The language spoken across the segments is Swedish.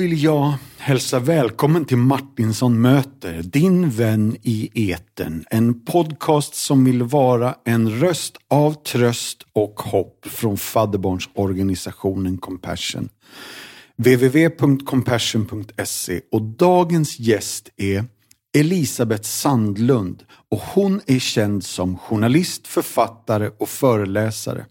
Då vill jag hälsa välkommen till Martinsson möter, din vän i eten. En podcast som vill vara en röst av tröst och hopp från fadderbarnsorganisationen Compassion. www.compassion.se och dagens gäst är Elisabeth Sandlund och hon är känd som journalist, författare och föreläsare.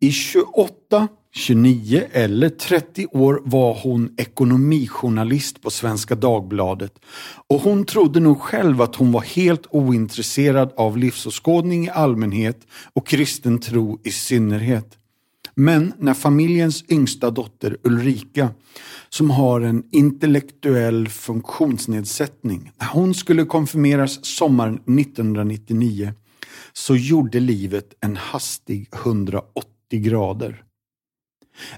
I 28 29 eller 30 år var hon ekonomijournalist på Svenska Dagbladet och hon trodde nog själv att hon var helt ointresserad av livsåskådning i allmänhet och kristen tro i synnerhet. Men när familjens yngsta dotter Ulrika, som har en intellektuell funktionsnedsättning, när hon skulle konfirmeras sommaren 1999 så gjorde livet en hastig 180 grader.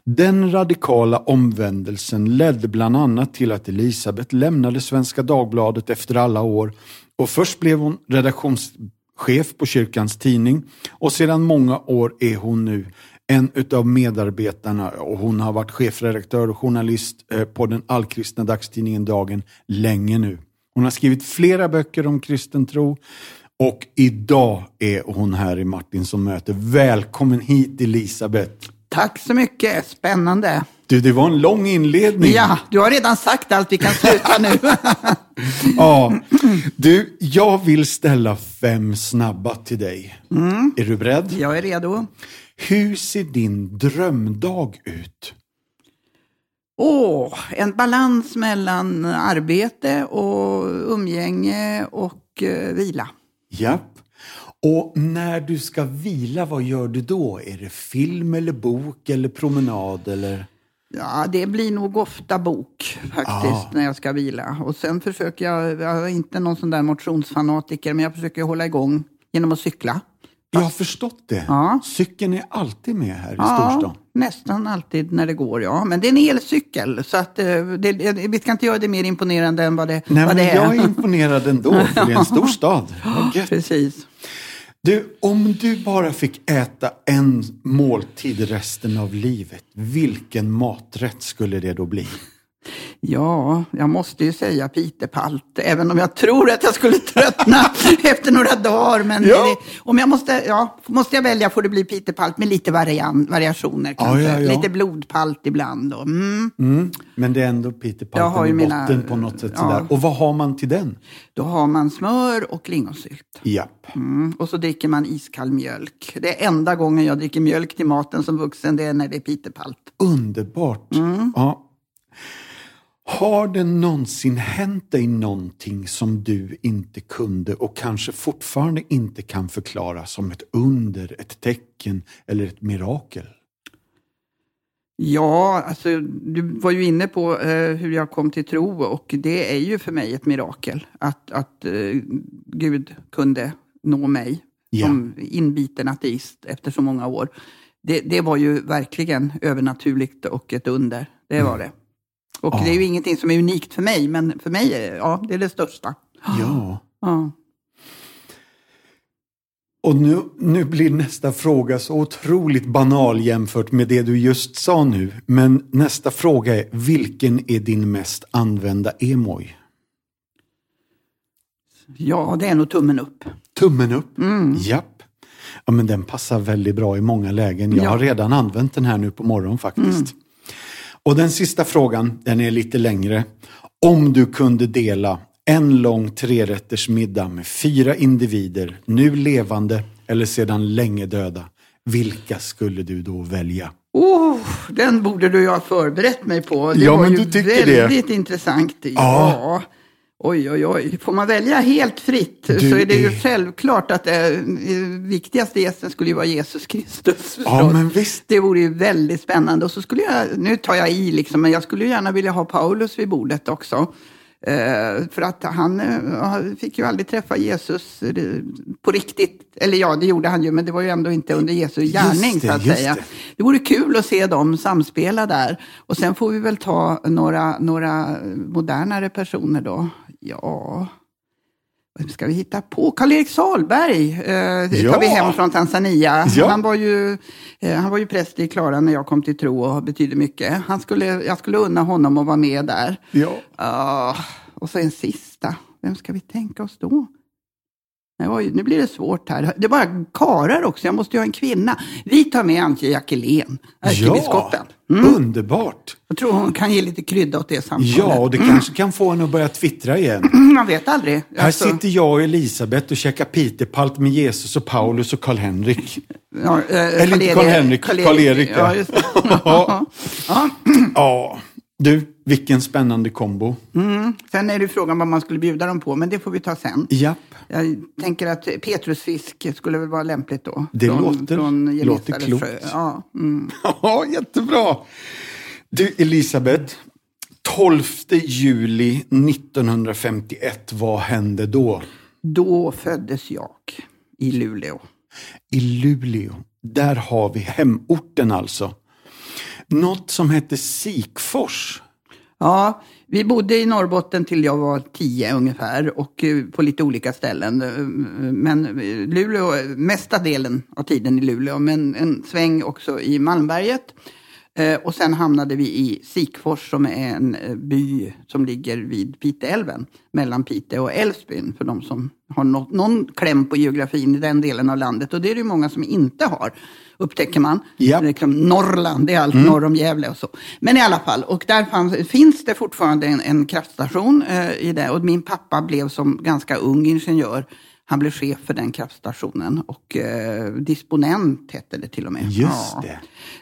Den radikala omvändelsen ledde bland annat till att Elisabeth lämnade Svenska Dagbladet efter alla år och först blev hon redaktionschef på kyrkans tidning och sedan många år är hon nu en utav medarbetarna och hon har varit chefredaktör och journalist eh, på den allkristna dagstidningen Dagen länge nu. Hon har skrivit flera böcker om kristen tro och idag är hon här i Martin som möter. Välkommen hit Elisabeth! Tack så mycket, spännande. Du, det var en lång inledning. Ja, du har redan sagt allt, vi kan sluta nu. ja, du, jag vill ställa fem snabba till dig. Mm. Är du beredd? Jag är redo. Hur ser din drömdag ut? Åh, en balans mellan arbete och umgänge och uh, vila. Japp. Och när du ska vila, vad gör du då? Är det film eller bok eller promenad eller? Ja, det blir nog ofta bok faktiskt ah. när jag ska vila. Och sen försöker jag, jag är inte någon sån där motionsfanatiker, men jag försöker hålla igång genom att cykla. Jag har förstått det. Ja. Cykeln är alltid med här i ja, storstan. Nästan alltid när det går, ja. Men det är en elcykel, så att, eh, det, vi ska inte göra det mer imponerande än vad det, Nej, vad det är. Jag är imponerad ändå, för det är en stor stad. Precis. Du, om du bara fick äta en måltid resten av livet, vilken maträtt skulle det då bli? Ja, jag måste ju säga pitepalt, även om jag tror att jag skulle tröttna efter några dagar. Men ja. det, om jag måste, ja, måste jag välja får det bli pitepalt med lite varian, variationer kanske. Ja, ja, lite blodpalt ibland. Och, mm. Mm. Men det är ändå pitepalten i mina, botten på något sätt. Sådär. Och vad har man till den? Då har man smör och lingonsylt. Japp. Mm. Och så dricker man iskall mjölk. Det är enda gången jag dricker mjölk till maten som vuxen, det är när det är pitepalt. Underbart. Mm. Ja. Har det någonsin hänt dig någonting som du inte kunde och kanske fortfarande inte kan förklara som ett under, ett tecken eller ett mirakel? Ja, alltså, du var ju inne på eh, hur jag kom till tro och det är ju för mig ett mirakel att, att eh, Gud kunde nå mig ja. som inbiten ateist efter så många år. Det, det var ju verkligen övernaturligt och ett under. Det var mm. det. Och ja. det är ju ingenting som är unikt för mig, men för mig är ja, det är det största. Ja. ja. Och nu, nu blir nästa fråga så otroligt banal jämfört med det du just sa nu. Men nästa fråga är, vilken är din mest använda emoj? Ja, det är nog tummen upp. Tummen upp? Mm. Japp. Ja, men den passar väldigt bra i många lägen. Jag ja. har redan använt den här nu på morgonen faktiskt. Mm. Och den sista frågan, den är lite längre. Om du kunde dela en lång trerättersmiddag med fyra individer, nu levande eller sedan länge döda, vilka skulle du då välja? Oh, den borde du ha förberett mig på. Det ja, var ju väldigt det. intressant. Ja. ja. Oj, oj, oj. Får man välja helt fritt du så är det ju självklart att det viktigaste gästen skulle ju vara Jesus Kristus. Ja, men visst. Det vore ju väldigt spännande. Och så skulle jag, nu tar jag i liksom, men jag skulle gärna vilja ha Paulus vid bordet också. Eh, för att han eh, fick ju aldrig träffa Jesus eh, på riktigt. Eller ja, det gjorde han ju, men det var ju ändå inte under Jesu gärning det, så att säga. Det. det vore kul att se dem samspela där. Och sen får vi väl ta några, några modernare personer då. Ja, vem ska vi hitta på? Karl-Erik Salberg eh, ja. tar vi hem från Tanzania. Ja. Han, var ju, eh, han var ju präst i Klara när jag kom till tro och betydde mycket. Han skulle, jag skulle unna honom att vara med där. Ja. Uh, och så en sista. Vem ska vi tänka oss då? Oj, nu blir det svårt här. Det är bara karar också. Jag måste ju ha en kvinna. Vi tar med Antje Jackelén, ärkebiskopen. Ja, mm. underbart. Jag tror hon kan ge lite krydda åt det samtalet. Ja, och det mm. kanske kan få henne att börja twittra igen. Man vet aldrig. Här alltså... sitter jag och Elisabeth och käkar pitepalt med Jesus och Paulus och Karl-Henrik. Ja, eh, Eller inte Karl-Henrik, Karl-Erik. ja, just det. ja. ja. Du, vilken spännande kombo. Mm. Sen är det frågan vad man skulle bjuda dem på, men det får vi ta sen. Japp. Jag tänker att petrusfisk skulle väl vara lämpligt då. Det från, låter, från låter klokt. Ja, mm. ja, jättebra. Du, Elisabeth. 12 juli 1951, vad hände då? Då föddes jag i Luleå. I Luleå. Där har vi hemorten alltså något som hette Sikfors. Ja, vi bodde i Norrbotten till jag var tio ungefär och eh, på lite olika ställen. Eh, men eh, Luleå, mesta delen av tiden i Luleå, men en sväng också i Malmberget. Och sen hamnade vi i Sikfors som är en by som ligger vid Piteälven, mellan Piteå och Älvsbyn, för de som har någon kläm på geografin i den delen av landet. Och det är det många som inte har upptäcker man. Yep. Liksom Norrland, det är allt mm. norr om Gävle och så. Men i alla fall, och där fanns, finns det fortfarande en, en kraftstation eh, i det. Och min pappa blev som ganska ung ingenjör han blev chef för den kraftstationen och eh, disponent hette det till och med. Just ja.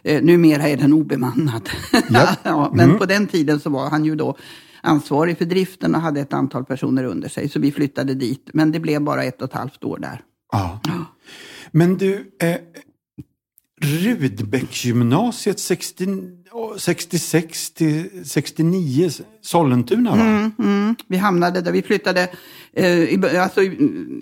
det. Eh, numera är den obemannad. Yep. ja, men mm. på den tiden så var han ju då ansvarig för driften och hade ett antal personer under sig. Så vi flyttade dit. Men det blev bara ett och ett halvt år där. Ja. Men du, eh, Rudbecksgymnasiet 60, 66 till 69, Sollentuna va? Mm, mm. Vi hamnade där, vi flyttade, eh, i, alltså,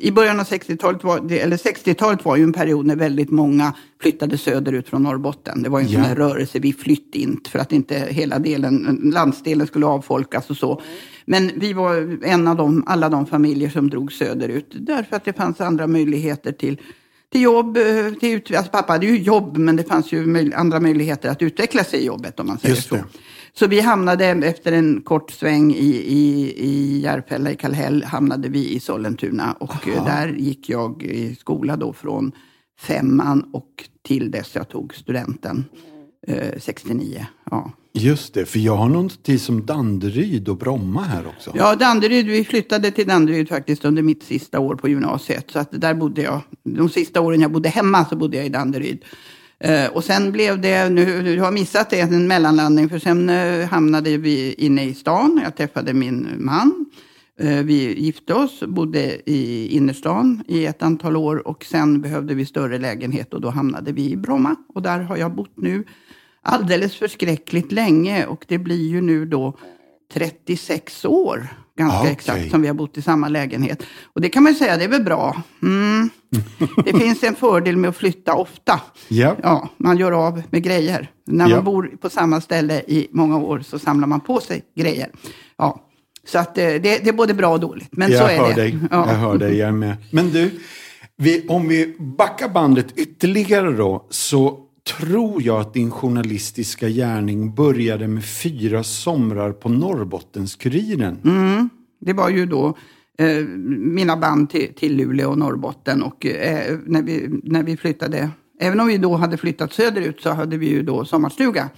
i början av 60-talet, var, eller 60-talet var ju en period när väldigt många flyttade söderut från Norrbotten. Det var en ja. sån här rörelse, vi flytt inte för att inte hela delen, landsdelen skulle avfolkas och så. Men vi var en av de, alla de familjer som drog söderut därför att det fanns andra möjligheter till till jobb. Eh, till alltså pappa hade ju jobb, men det fanns ju andra möjligheter att utveckla sig i jobbet om man säger så. Så vi hamnade efter en kort sväng i, i, i Järfälla, i Kallhäll, hamnade vi i Sollentuna. Och eh, Aha. där gick jag i skola då från femman och till dess jag tog studenten eh, 69. Ja. Just det, för jag har någonting som Danderyd och Bromma här också. Ja, Danderyd, vi flyttade till Danderyd faktiskt under mitt sista år på gymnasiet. Så att där bodde jag, de sista åren jag bodde hemma så bodde jag i Danderyd. Uh, och sen blev det, nu, nu har jag missat det, en mellanlandning. För sen uh, hamnade vi inne i stan. Jag träffade min man. Uh, vi gifte oss, bodde i innerstan i ett antal år. Och sen behövde vi större lägenhet och då hamnade vi i Bromma. Och där har jag bott nu alldeles förskräckligt länge och det blir ju nu då 36 år ganska okay. exakt som vi har bott i samma lägenhet. Och det kan man säga, det är väl bra. Mm. Det finns en fördel med att flytta ofta. Yep. Ja, man gör av med grejer. När man bor på samma ställe i många år så samlar man på sig grejer. Ja. Så att eh, det, det är både bra och dåligt. Men jag så är hör det. Dig. Ja. Jag hör dig, jag är med. Men du, vi, om vi backar bandet ytterligare då, så tror jag att din journalistiska gärning började med fyra somrar på Norrbottenskuriren. Mm, det var ju då eh, mina band till, till Luleå och Norrbotten och eh, när, vi, när vi flyttade, även om vi då hade flyttat söderut så hade vi ju då sommarstuga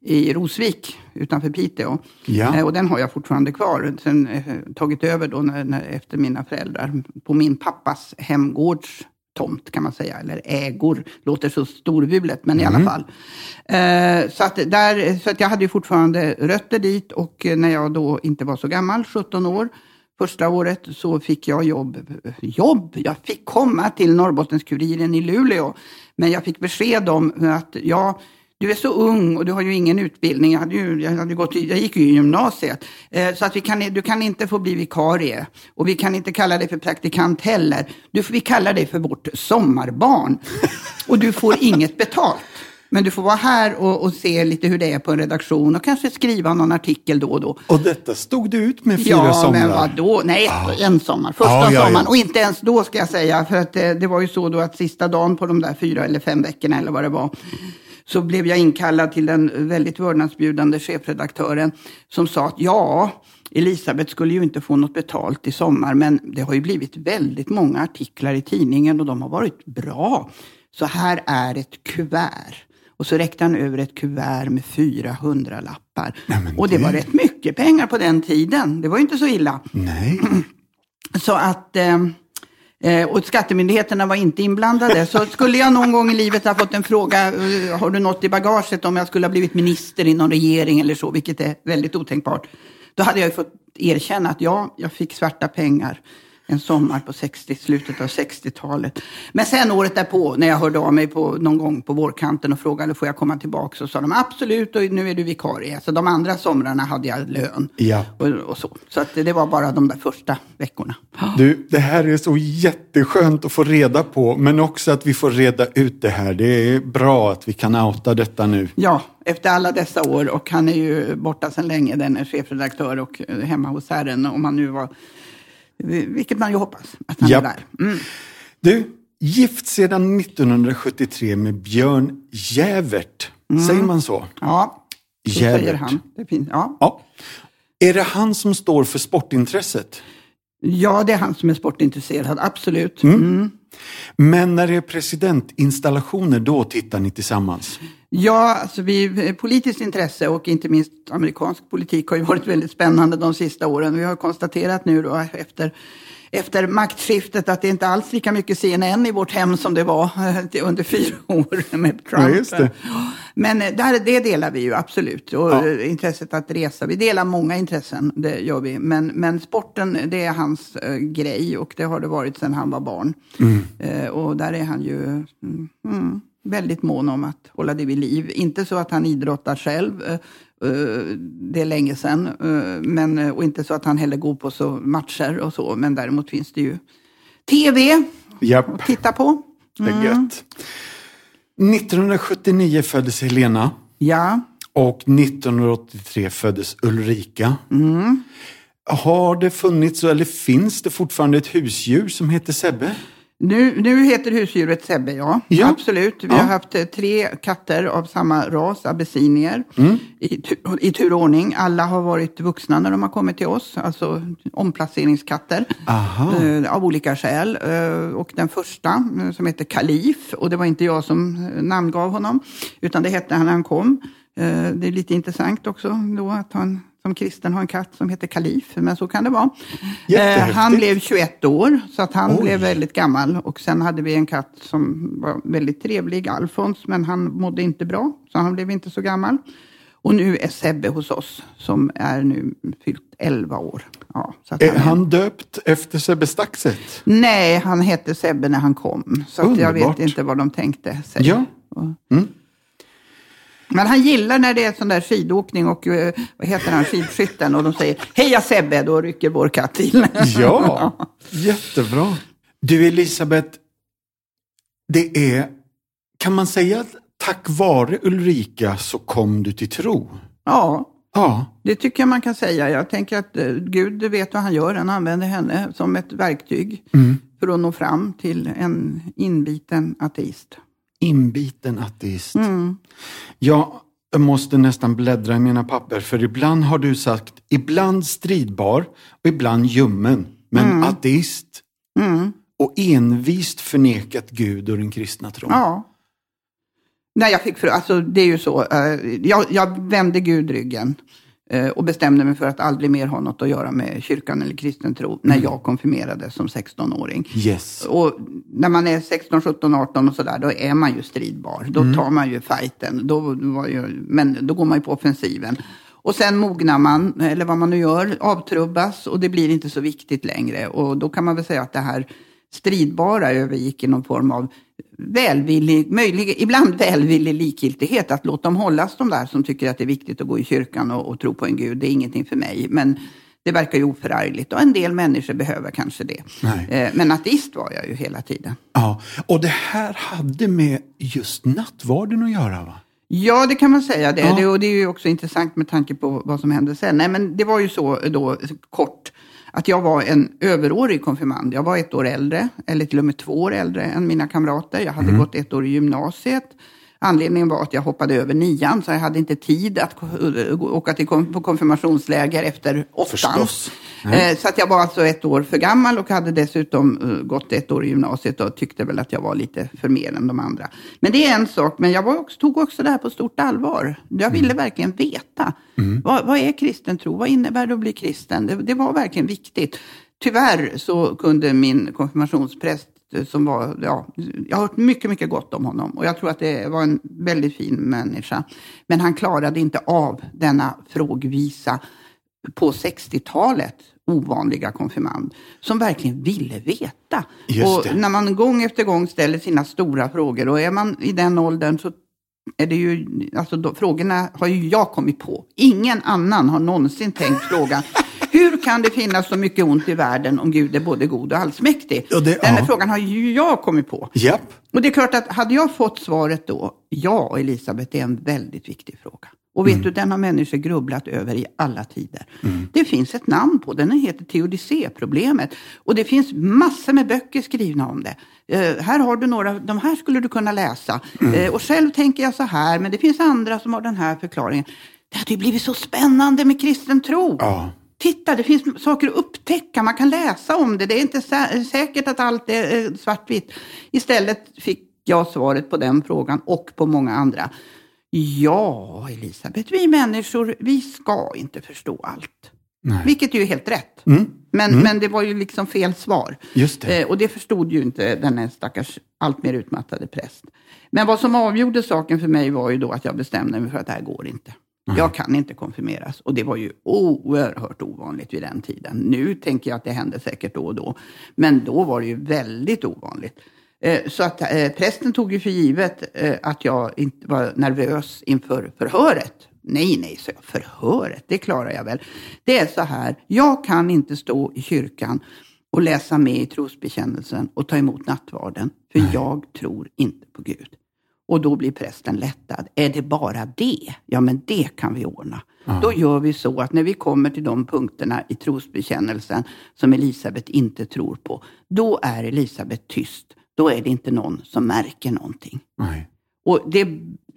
i Rosvik utanför Piteå. Ja. Eh, och den har jag fortfarande kvar. Sen eh, tagit över då när, när, efter mina föräldrar på min pappas hemgårds tomt kan man säga, eller ägor. Låter så storvulet, men mm. i alla fall. Eh, så, att där, så att jag hade ju fortfarande rötter dit och när jag då inte var så gammal, 17 år, första året så fick jag jobb. Jobb? Jag fick komma till Norrbottenskuriren i Luleå. Men jag fick besked om att jag du är så ung och du har ju ingen utbildning. Jag, hade ju, jag, hade gått, jag gick ju i gymnasiet. Eh, så att vi kan, du kan inte få bli vikarie. Och vi kan inte kalla dig för praktikant heller. Du, vi kallar dig för vårt sommarbarn. och du får inget betalt. Men du får vara här och, och, se lite hur det är på en redaktion och kanske skriva någon artikel då och då. Och detta stod du ut med fyra ja, somrar? Ja, men vadå? Nej, ah. en sommar. Första ah, ja, sommaren. Och inte ens då ska jag säga. För att det, det, var ju så då att sista dagen på de där fyra eller fem veckorna eller vad det var så blev jag inkallad till den väldigt vördnadsbjudande chefredaktören som sa att ja, Elisabeth skulle ju inte få något betalt i sommar, men det har ju blivit väldigt många artiklar i tidningen och de har varit bra. Så här är ett kuvert. Och så räckte han över ett kuvert med 400 lappar. Nej, och det... det... var rätt mycket pengar på den tiden. Det var ju inte så illa. Nej. Så att... Eh, eh, och skattemyndigheterna var inte inblandade. Så skulle jag någon gång i livet ha fått en fråga, eh, har du något i bagaget om jag skulle ha blivit minister i någon regering eller så, vilket är väldigt otänkbart. Då hade jag ju fått erkänna att ja, jag fick svarta pengar en sommar på 60, slutet av 60-talet. Men sen året därpå, när jag hörde av mig på, någon gång på vårkanten och frågade får jag komma tillbaka, så sa de absolut och nu är du vikarie. Så de andra somrarna hade jag lön. Ja. Och, och så så att det var bara de där första veckorna. Du, det här är så jätteskönt att få reda på, men också att vi får reda ut det här. Det är bra att vi kan outa detta nu. Ja, efter alla dessa år och han är ju borta sedan länge, den är chefredaktör och hemma hos Herren. Om han nu var vilket man ju hoppas att han Japp. är där. Mm. Du, gift sedan 1973 med Björn Jävert. Mm. Säger man så? Ja, så Jävert. säger han. Det finns, ja. ja. Är det han som står för sportintresset? Ja, det är han som är sportintresserad, absolut. Mm. Mm. Men när det är presidentinstallationer, då tittar ni tillsammans? Ja, alltså vi, politiskt intresse och inte minst amerikansk politik har ju varit väldigt spännande de sista åren. Vi har konstaterat nu då efter, efter maktskiftet att det inte alls lika mycket CNN i vårt hem som det var eh, under fyra år med Trump. Ja, det. Men eh, där, det delar vi ju absolut. Och ja. intresset att resa. Vi delar många intressen, det gör vi. Men, men sporten, det är hans äh, grej och det har det varit sedan han var barn. Mm. Äh, och där är han ju... Mm, mm väldigt mån om att hålla det vid liv. Inte så att han idrottar själv, eh, eh, det är länge sedan, eh, men, och inte så att han heller går på så matcher och så, men däremot finns det ju tv Japp. att titta på. Mm. Det är mm. gött. 1979 föddes Helena. Ja. Och 1983 föddes Ulrika. Mm. Har det funnits, eller finns det fortfarande ett husdjur som heter Sebbe? Nu, nu heter husdjuret Sebbe, ja. ja. Absolut. Vi ja. har haft eh, tre katter av samma ras, abyssinier, mm. i, i tur och ordning. Alla har varit vuxna när de har kommit till oss, alltså omplaceringskatter eh, av olika skäl. Eh, och den första, eh, som heter Kalif, och det var inte jag som eh, namngav honom, utan det hette han när han kom. Det är lite intressant också då att han som kristen har en katt som heter Kalif, men så kan det vara. Eh, han blev 21 år, så att han Oj. blev väldigt gammal. Och sen hade vi en katt som var väldigt trevlig, Alfons, men han mådde inte bra, så han blev inte så gammal. Och nu är Sebbe hos oss, som är nu fyllt 11 år. Ja, är han, han döpt efter Sebbe Staxet? Nej, han hette Sebbe när han kom. Så jag vet inte vad de tänkte sig. Ja. Mm. Men han gillar när det är sån där skidåkning och eh, vad heter han, skidskytten och de säger Heja Sebbe, då rycker vår katt till. Ja, jättebra. Du Elisabeth, det är, kan man säga att tack vare Ulrika så kom du till tro? Ja, Ja. Det tycker jag man kan säga. Jag tänker att uh, Gud vet vad han gör. Han använder henne som ett verktyg mm. för att nå fram till en inbiten ateist inbiten ateist. Mm. Jag måste nästan bläddra i mina papper för ibland har du sagt ibland stridbar och ibland ljummen. Men mm. ateist. Mm. Och envist förnekat Gud och den kristna tron. Ja. Nej, jag fick för, alltså det är ju så. Uh, jag, jag vände Gud ryggen. Eh, och bestämde mig för att aldrig mer ha något att göra med kyrkan eller kristen tro när mm. jag konfirmerades som 16-åring. Yes. Och när man är 16, 17, 18 och sådär, då är man ju stridbar. Då mm. tar man ju fighten. Då, ju, men då går man ju på offensiven. Och sen mognar man, eller vad man nu gör, avtrubbas och det blir inte så viktigt längre. Och då kan man väl säga att det här stridbara övergick i någon form av välvillig, möjlig, ibland välvillig likgiltighet. Att låta dem hållas, de där som tycker att det är viktigt att gå i kyrkan och, och tro på en gud. Det är ingenting för mig. Men Det verkar ju oförargligt och en del människor behöver kanske det. Nej. Men ateist var jag ju hela tiden. Ja, och det här hade med just nattvarden att göra va? Ja, det kan man säga. Det. Ja. det. och det är ju också intressant med tanke på vad som hände sen. Nej, men det var ju så då, kort, att jag var en överårig konfirmand. Jag var ett år äldre, eller till och med två år äldre än mina kamrater. Jag hade mm. gått ett år i gymnasiet. Anledningen var att jag hoppade över nian, så jag hade inte tid att åka till på konfirmationsläger efter åttan. Mm. Så att jag var alltså ett år för gammal och hade dessutom eh, gått ett år i gymnasiet och tyckte väl att jag var lite för mer än de andra. Men det är en sak, men jag också, tog också det här på stort allvar. Jag ville mm. verkligen veta. Mm. Vad, vad, är kristen tro? Vad innebär det att bli kristen? Det, det var verkligen viktigt. Tyvärr så kunde min konfirmationspräst som var, ja, jag har hört mycket, mycket gott om honom och jag tror att det var en väldigt fin människa. Men han klarade inte av denna frågvisa på 60-talet ovanliga konfirmand som verkligen ville veta. och när man gång efter gång ställer sina stora frågor och är man i den åldern så är det ju, alltså då, frågorna har ju jag kommit på. Ingen annan har någonsin tänkt frågan hur kan det finnas så mycket ont i världen om Gud är både god och allsmäktig? Och det, Den ja. frågan har ju jag kommit på. Yep. Och det är klart att hade jag fått svaret då, ja Elisabet, det är en väldigt viktig fråga. Och vet mm. du, den har människor grubblat över i alla tider. Mm. Det finns ett namn på den, den heter teodicéproblemet. Och det finns massor med böcker skrivna om det. Uh, här har du några, de här skulle du kunna läsa. Mm. Uh, och själv tänker jag så här, men det finns andra som har den här förklaringen. Det hade ju blivit så spännande med kristen tro. Ja. Titta, det finns saker att upptäcka. Man kan läsa om det. Det är inte sä säkert att allt är svartvitt. Istället fick jag svaret på den frågan och på många andra. Ja, Elisabeth, vi människor, vi ska inte förstå allt. Nej. Vilket är ju helt rätt. Mm. Men, mm. men det var ju liksom fel svar. Just det. Eh, och det förstod ju inte den stackars allt mer utmattade präst. Men vad som avgjorde saken för mig var ju då att jag bestämde mig för att det här går inte. Mm. Jag kan inte konfirmeras och det var ju oerhört ovanligt vid den tiden. Nu tänker jag att det händer säkert då och då, men då var det ju väldigt ovanligt. Eh, så att eh, prästen tog ju för givet eh, att jag inte var nervös inför förhöret. Nej, nej, så jag. Förhöret, det klarar jag väl. Det är så här, jag kan inte stå i kyrkan och läsa med i trosbekännelsen och ta emot nattvarden, för nej. jag tror inte på Gud. Och då blir prästen lättad. Är det bara det? Ja, men det kan vi ordna. Ja. Då gör vi så att när vi kommer till de punkterna i trosbekännelsen som Elisabet inte tror på, då är Elisabet tyst. Då är det inte någon som märker någonting. Nej. Och det,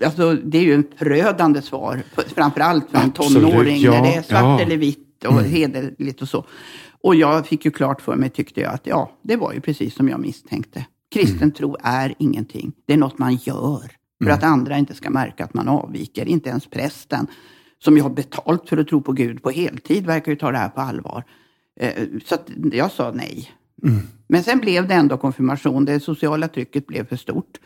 alltså, det är ju en förödande svar, framförallt för en Absolut, tonåring, ja, när det är svart ja. eller vitt och mm. hederligt och så. Och jag fick ju klart för mig, tyckte jag, att ja, det var ju precis som jag misstänkte. Kristen mm. tro är ingenting. Det är något man gör för mm. att andra inte ska märka att man avviker. Inte ens prästen, som ju har betalt för att tro på Gud på heltid, verkar ju ta det här på allvar. Eh, så jag sa nej. Mm. Men sen blev det ändå konfirmation. Det sociala trycket blev för stort.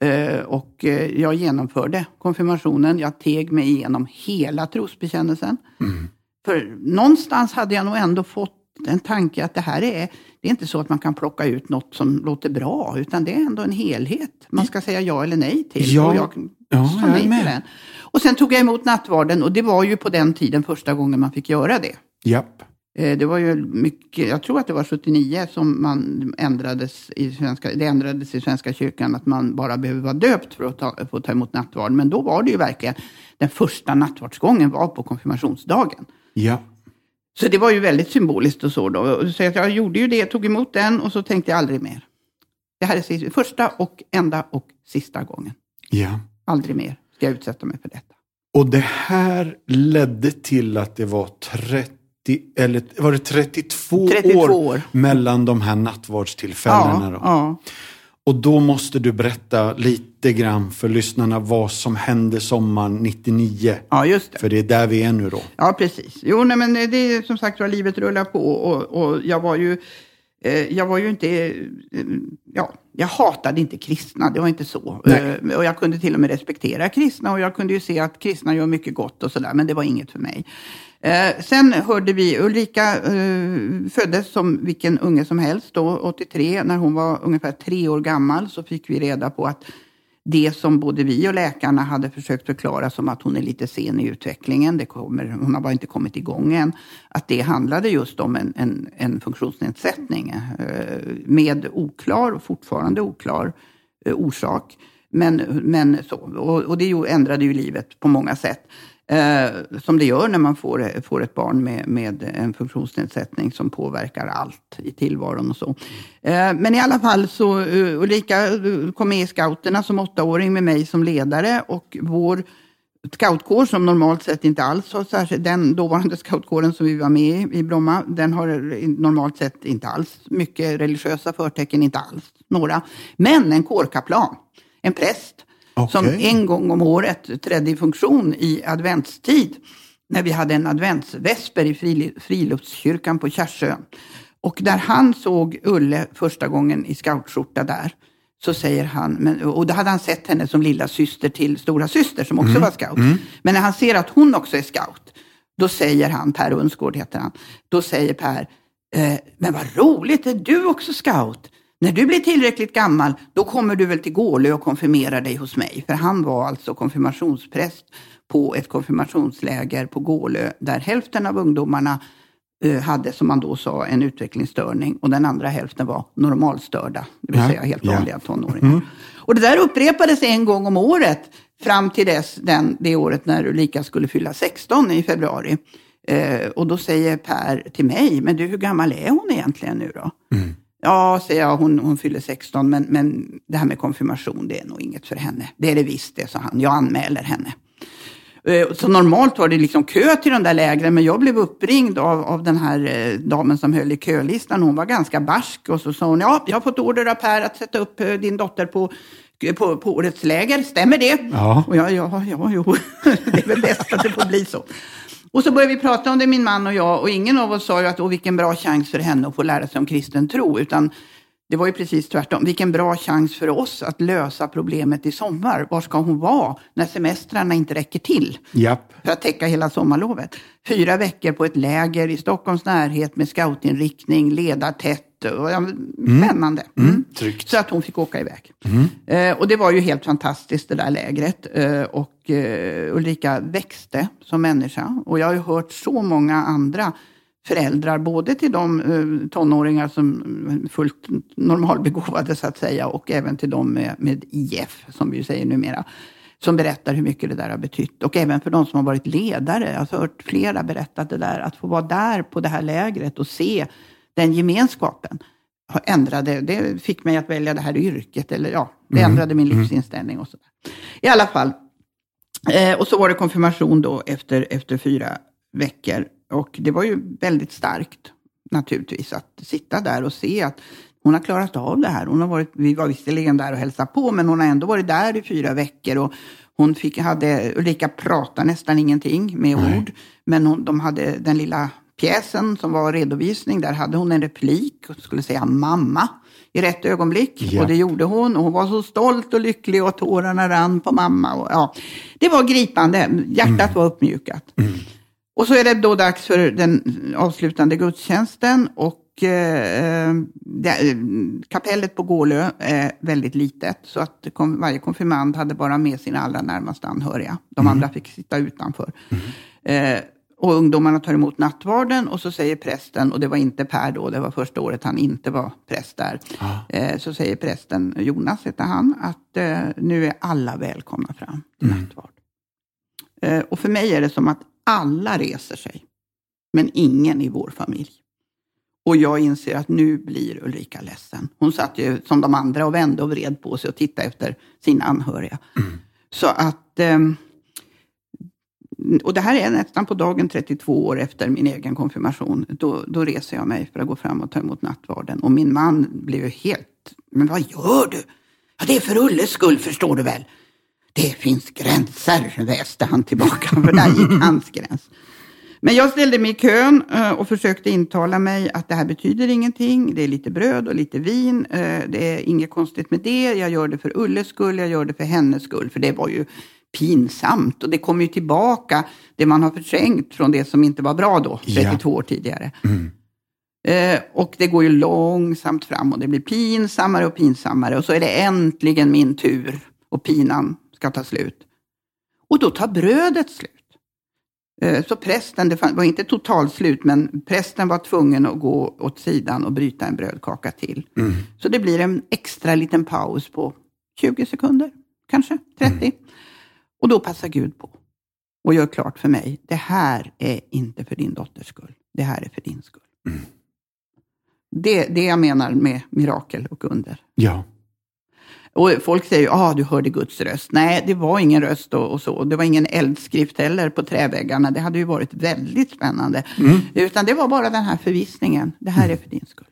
Eh, och eh, jag genomförde konfirmationen. Jag teg mig igenom hela trosbekännelsen. Mm. För någonstans hade jag nog ändå fått en tanke att det här är, det är inte så att man kan plocka ut något som låter bra, utan det är ändå en helhet man ska säga ja eller nej till. Ja, och jag ja, sa nej till den. Och sen tog jag emot nattvarden och det var ju på den tiden första gången man fick göra det. Japp. Eh, det var ju mycket, jag tror att det var 79 som man ändrades i svenska, det ändrades i Svenska kyrkan att man bara behöver vara döpt för att ta, för att ta emot nattvard. Men då var det ju verkligen, den första nattvardsgången var på konfirmationsdagen. Ja. Så det var ju väldigt symboliskt och så då. Så jag gjorde ju det, tog emot den och så tänkte jag aldrig mer. Det här är första och enda och sista gången. Ja. Aldrig mer ska jag utsätta mig för detta. Och det här ledde till att det var 30 eller var det 32, 32 år, år, mellan de här nattvardstillfällena? Ja, ja. Och då måste du berätta lite grann för lyssnarna vad som hände sommaren 99. Ja, just det. För det är där vi är nu då. Ja, precis. Jo, nej, men det är som sagt vad livet rullar på och, och jag var ju eh, jag var ju inte, eh, ja, jag hatade inte kristna, det var inte så. Eh, och jag kunde till och med respektera kristna och jag kunde ju se att kristna gör mycket gott och sådär, men det var inget för mig. Eh, sen hörde vi, Ulrika eh, föddes som vilken unge som helst då, 83. När hon var ungefär tre år gammal så fick vi reda på att det som både vi och läkarna hade försökt förklara som att hon är lite sen i utvecklingen, det kommer, hon har bara inte kommit igång än, att det handlade just om en, en, en funktionsnedsättning eh, med oklar, och fortfarande oklar, eh, orsak. Men, men så, och, och det ändrade ju livet på många sätt. Eh, som det gör när man får, får ett barn med, med en funktionsnedsättning som påverkar allt i tillvaron och så. Eh, men i alla fall så uh, Ulrika eh, kom med i scouterna som åttaåring med mig som ledare och vår scoutkår som normalt sett inte alls har särskilt, den dåvarande scoutkåren som vi var med i, i Bromma, den har normalt sett inte alls mycket religiösa förtecken, inte alls några. Men en kårkaplan, en präst okay. som en gång om året trädde i funktion i adventstid när vi hade en adventsvesper i friluftskyrkan på Kärsön. Och där han såg Ulle första gången i scoutskjorta där, så säger han, men, och då hade han sett henne som lilla syster till stora syster som också mm. var scout. Mm. Men när han ser att hon också är scout, då säger han, Per Unsgård heter han, då säger Per, eh, men vad roligt, är du också scout? När du blir tillräckligt gammal, då kommer du väl till Gålö och konfirmerar dig hos mig. För han var alltså konfirmationspräst på ett konfirmationsläger på Gålö där hälften av ungdomarna eh, hade, som man då sa, en utvecklingsstörning och den andra hälften var normalstörda, det vill säga helt vanliga tonåringar. Mm. Och det där upprepades en gång om året fram till dess den, det året när Ulrika skulle fylla 16 i februari. Eh, och då säger Per till mig, men du hur gammal är hon egentligen nu då? Mm. Ja, säger jag, hon, hon fyller 16, men, men det här med konfirmation, det är nog inget för henne. Det är det visst det, sa han. Jag anmäler henne. Eh, så normalt var det liksom kö till de där lägren, men jag blev uppringd av, av den här eh, damen som höll i kölistan. Hon var ganska barsk och så sa hon, ja, jag har fått order av Per att sätta upp eh, din dotter på på, på årets läger, stämmer det? Ja. Och jag, ja, ja, jo, det är väl bäst att det får bli så. Och så började vi prata om det, min man och jag, och ingen av oss sa ju att åh, vilken bra chans för henne att få lära sig om kristen tro, utan det var ju precis tvärtom. Vilken bra chans för oss att lösa problemet i sommar. Var ska hon vara när semestrarna inte räcker till? Japp. För att täcka hela sommarlovet. Fyra veckor på ett läger i Stockholms närhet med scoutinriktning, ledartätt. Och, ja, mm. spännande. Mm. Mm. Så att hon fick åka iväg. Mm. Eh, och det var ju helt fantastiskt det där lägret. Eh, och eh, Ulrika växte som människa. Och jag har ju hört så många andra föräldrar, både till de eh, tonåringar som är fullt normalbegåvade så att säga och även till de med, med IF, som vi säger numera, som berättar hur mycket det där har betytt. Och även för de som har varit ledare. Jag har hört flera berätta det där, att få vara där på det här lägret och se den gemenskapen ändrade, det fick mig att välja det här yrket, eller ja, det mm. ändrade min mm. livsinställning och sådär. I alla fall, eh, och så var det konfirmation då efter, efter fyra veckor. Och det var ju väldigt starkt naturligtvis att sitta där och se att hon har klarat av det här. Hon har varit, vi var visserligen där och hälsade på, men hon har ändå varit där i fyra veckor. Och hon fick, hade, Ulrika pratade nästan ingenting med Nej. ord, men hon, de hade den lilla pjäsen som var redovisning, där hade hon en replik och skulle säga mamma i rätt ögonblick. Ja. Och det gjorde hon. Och hon var så stolt och lycklig och tårarna rann på mamma. Och, ja. Det var gripande. Hjärtat mm. var uppmjukat. Mm. Och så är det då dags för den avslutande gudstjänsten. Och eh, det, kapellet på Gålö är väldigt litet. Så att kom, varje konfirmand hade bara med sina allra närmaste anhöriga. De mm. andra fick sitta utanför. Mm. Eh, och ungdomarna tar emot nattvarden och så säger prästen, och det var inte Per då, det var första året han inte var präst där. Ah. Eh, så säger prästen, Jonas heter han, att eh, nu är alla välkomna fram till mm. nattvard. Eh, och för mig är det som att alla reser sig, men ingen i vår familj. Och jag inser att nu blir Ulrika ledsen. Hon satt ju som de andra och vände och vred på sig och tittade efter sina anhöriga. Mm. Så att... Och det här är nästan på dagen 32 år efter min egen konfirmation. Då, då reser jag mig för att gå fram och ta emot nattvarden. Och min man blev helt... Men vad gör du? Ja, det är för Ulles skull, förstår du väl. Det finns gränser, väste han tillbaka, för där gick hans gräns. Men jag ställde mig i kön eh, och försökte intala mig att det här betyder ingenting. Det är lite bröd och lite vin. Eh, det är inget konstigt med det. Jag gör det för Ulles skull, jag gör det för hennes skull. För det var ju pinsamt och det kommer ju tillbaka det man har förträngt från det som inte var bra då, 32 ja. år tidigare. Mm. Eh, och det går ju långsamt fram och det blir pinsammare och pinsammare och så är det äntligen min tur och pinan ska ta slut. Och då tar brödet slut. Eh, så prästen, det var inte totalt slut, men prästen var tvungen att gå åt sidan och bryta en brödkaka till. Mm. Så det blir en extra liten paus på 20 sekunder, kanske 30. Mm. Och då passar Gud på och gör klart för mig, det här är inte för din dotters skull. Det här är för din skull. Mm. Det, det jag menar med mirakel och under. Ja. Och folk säger, ja ah, du hörde Guds röst. Nej, det var ingen röst och, och, så. Det var ingen eldskrift heller på träväggarna. Det hade ju varit väldigt spännande. Mm. Utan det var bara den här förvissningen. Det här är för din skull.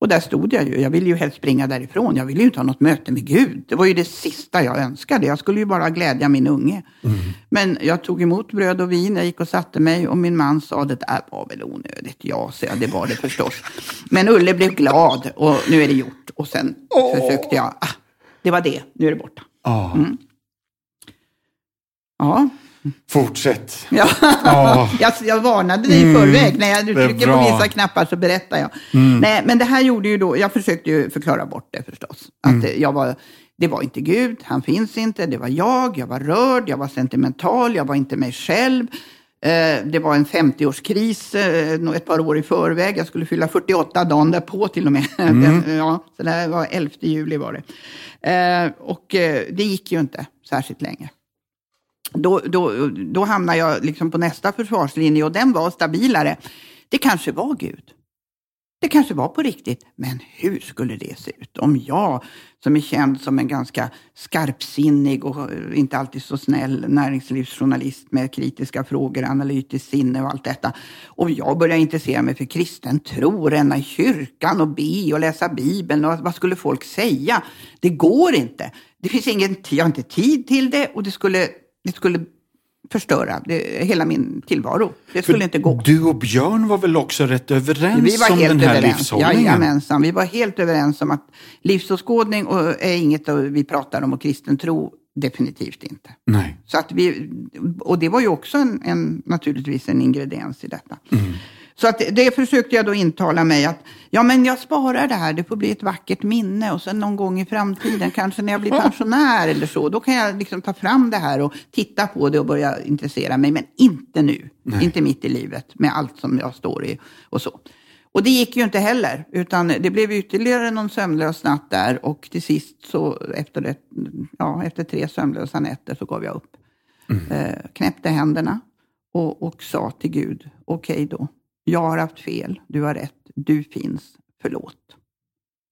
Och där stod jag ju. Jag ville ju helst springa därifrån. Jag ville ju inte ha något möte med Gud. Det var ju det sista jag önskade. Jag skulle ju bara glädja min unge. Mm. Men jag tog emot bröd och vin. Jag gick och satte mig och min man sa det där var väl onödigt. Ja, så jag. Det var det förstås. Men Ulle blev glad och nu är det gjort. Och sen oh. försökte jag. Ah, det var det. Nu är det borta. Oh. Mm. Ja. Fortsätt. Ja. Oh. jag, jag varnade dig i mm. förväg. När jag trycker på vissa knappar så berättar jag. Mm. Nej, men det här gjorde ju då, jag försökte ju förklara bort det förstås. Att mm. jag var, det var inte Gud, han finns inte, det var jag, jag var rörd, jag var sentimental, jag var inte mig själv. Eh, det var en 50-årskris eh, ett par år i förväg. Jag skulle fylla 48 dagen därpå till och med. Mm. ja, så det var 11 juli var det. Eh, och det gick ju inte särskilt länge då, då, då hamnar jag liksom på nästa försvarslinje och den var stabilare. Det kanske var Gud. Det kanske var på riktigt, men hur skulle det se ut om jag, som är känd som en ganska skarpsinnig och inte alltid så snäll näringslivsjournalist med kritiska frågor, analytiskt sinne och allt detta, och jag börjar intressera mig för kristen tro, ränna i kyrkan och be och läsa Bibeln, och vad skulle folk säga? Det går inte. Det finns ingen, jag har inte tid till det och det skulle det skulle förstöra det, hela min tillvaro. Det skulle För inte gå. Du och Björn var väl också rätt överens om den här överens. livshållningen? Jajamensan, vi var helt överens om att livsåskådning är inget vi pratar om och kristen tro definitivt inte. Nej. Så att vi, och det var ju också en, en naturligtvis en ingrediens i detta. Mm. Så att det försökte jag då intala mig att ja, men jag sparar det här, det får bli ett vackert minne och sen någon gång i framtiden, kanske när jag blir pensionär eller så, då kan jag liksom ta fram det här och titta på det och börja intressera mig. Men inte nu, Nej. inte mitt i livet med allt som jag står i och så. Och det gick ju inte heller, utan det blev ytterligare någon sömnlös natt där och till sist så efter, det, ja, efter tre sömnlösa nätter så gav jag upp. Mm. Eh, knäppte händerna och, och sa till Gud, okej okay då, jag har haft fel, du har rätt, du finns, förlåt.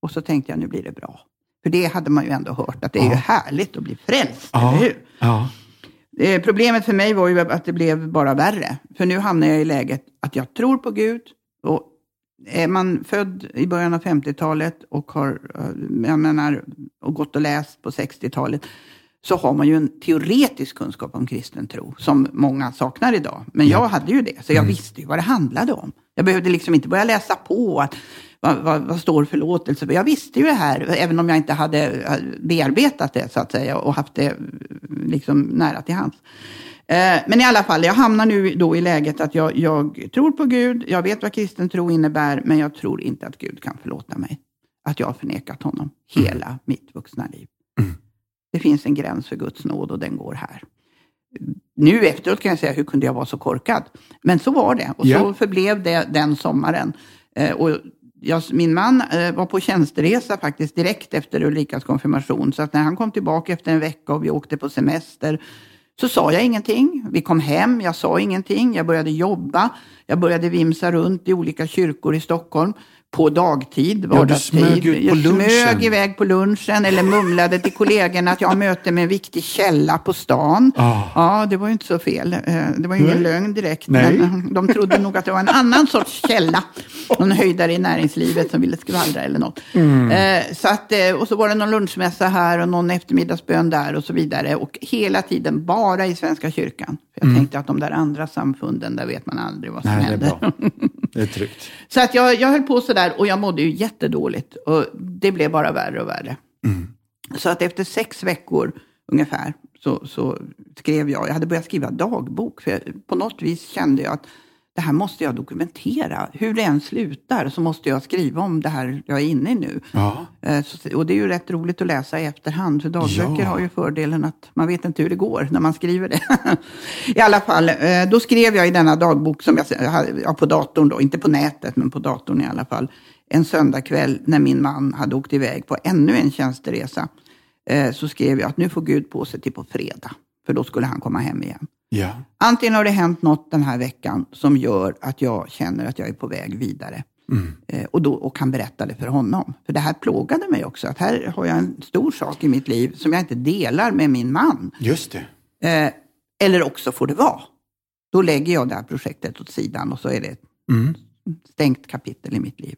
Och så tänkte jag, nu blir det bra. För det hade man ju ändå hört, att det är ja. ju härligt att bli frälst, ja. eller hur? Ja. Eh, problemet för mig var ju att det blev bara värre. För nu hamnar jag i läget att jag tror på Gud. Och är man född i början av 50-talet och har eh, jag menar, och gått och läst på 60-talet, så har man ju en teoretisk kunskap om kristen tro som många saknar idag. Men jag hade ju det, så jag mm. visste ju vad det handlade om. Jag behövde liksom inte börja läsa på att vad, vad, vad står förlåtelse Jag visste ju det här, även om jag inte hade bearbetat det så att säga och haft det liksom nära till hands. Eh, men i alla fall, jag hamnar nu då i läget att jag, jag tror på Gud, jag vet vad kristen tro innebär, men jag tror inte att Gud kan förlåta mig. Att jag har förnekat honom hela mm. mitt vuxna liv. Mm. Det finns en gräns för Guds nåd och den går här. Nu efteråt kan jag säga, hur kunde jag vara så korkad? Men så var det och yeah. så förblev det den sommaren. Eh, och jag, min man eh, var på tjänsteresa faktiskt direkt efter Ulrikas konfirmation. Så att när han kom tillbaka efter en vecka och vi åkte på semester så sa jag ingenting. Vi kom hem, jag sa ingenting. Jag började jobba. Jag började vimsa runt i olika kyrkor i Stockholm på dagtid, vardagstid. Ja, du smög ut på lunchen. Jag smög iväg på lunchen eller mumlade till kollegorna att jag har möte med en viktig källa på stan. Oh. Ja, det var ju inte så fel. Eh, det var ju ingen lögn direkt, Nej. men de trodde nog att det var en annan sorts källa. Någon höjdare i näringslivet som ville skvallra eller något. Mm. Eh, så att, eh, och så var det någon lunchmässa här och någon eftermiddagsbön där och så vidare. Och hela tiden bara i Svenska kyrkan. Jag mm. tänkte att de där andra samfunden, där vet man aldrig vad som Nej, händer. Det är, tryggt. så att jag, jag höll på sådär och jag mådde ju jättedåligt. Och det blev bara värre och värre. Mm. Så att efter sex veckor ungefär så, så skrev jag, jag hade börjat skriva dagbok. För jag, på något vis kände jag att det här måste jag dokumentera. Hur det än slutar så måste jag skriva om det här jag är inne i nu. Ja. Eh, och det är ju rätt roligt att läsa i efterhand, för dagböcker Ja. har ju fördelen att man vet inte hur det går när man skriver det. I alla fall, eh, då skrev jag i denna dagbok, som jag hade på datorn då, inte på nätet, men på datorn i alla fall, en söndagkväll när min man hade åkt iväg på ännu en tjänsteresa. Eh, så skrev jag att nu får Gud på sig till på fredag, för då skulle han komma hem igen. Ja. Antingen har det hänt något den här veckan som gör att jag känner att jag är på väg vidare. Eh, och, då, och kan berätta det för honom. För det här plågade mig också. Att här har jag en stor sak i mitt liv som jag inte delar med min man. Just det. Eh, eller också får det vara. Då lägger jag det här projektet åt sidan och så är det ett Mm. stängt kapitel i mitt liv.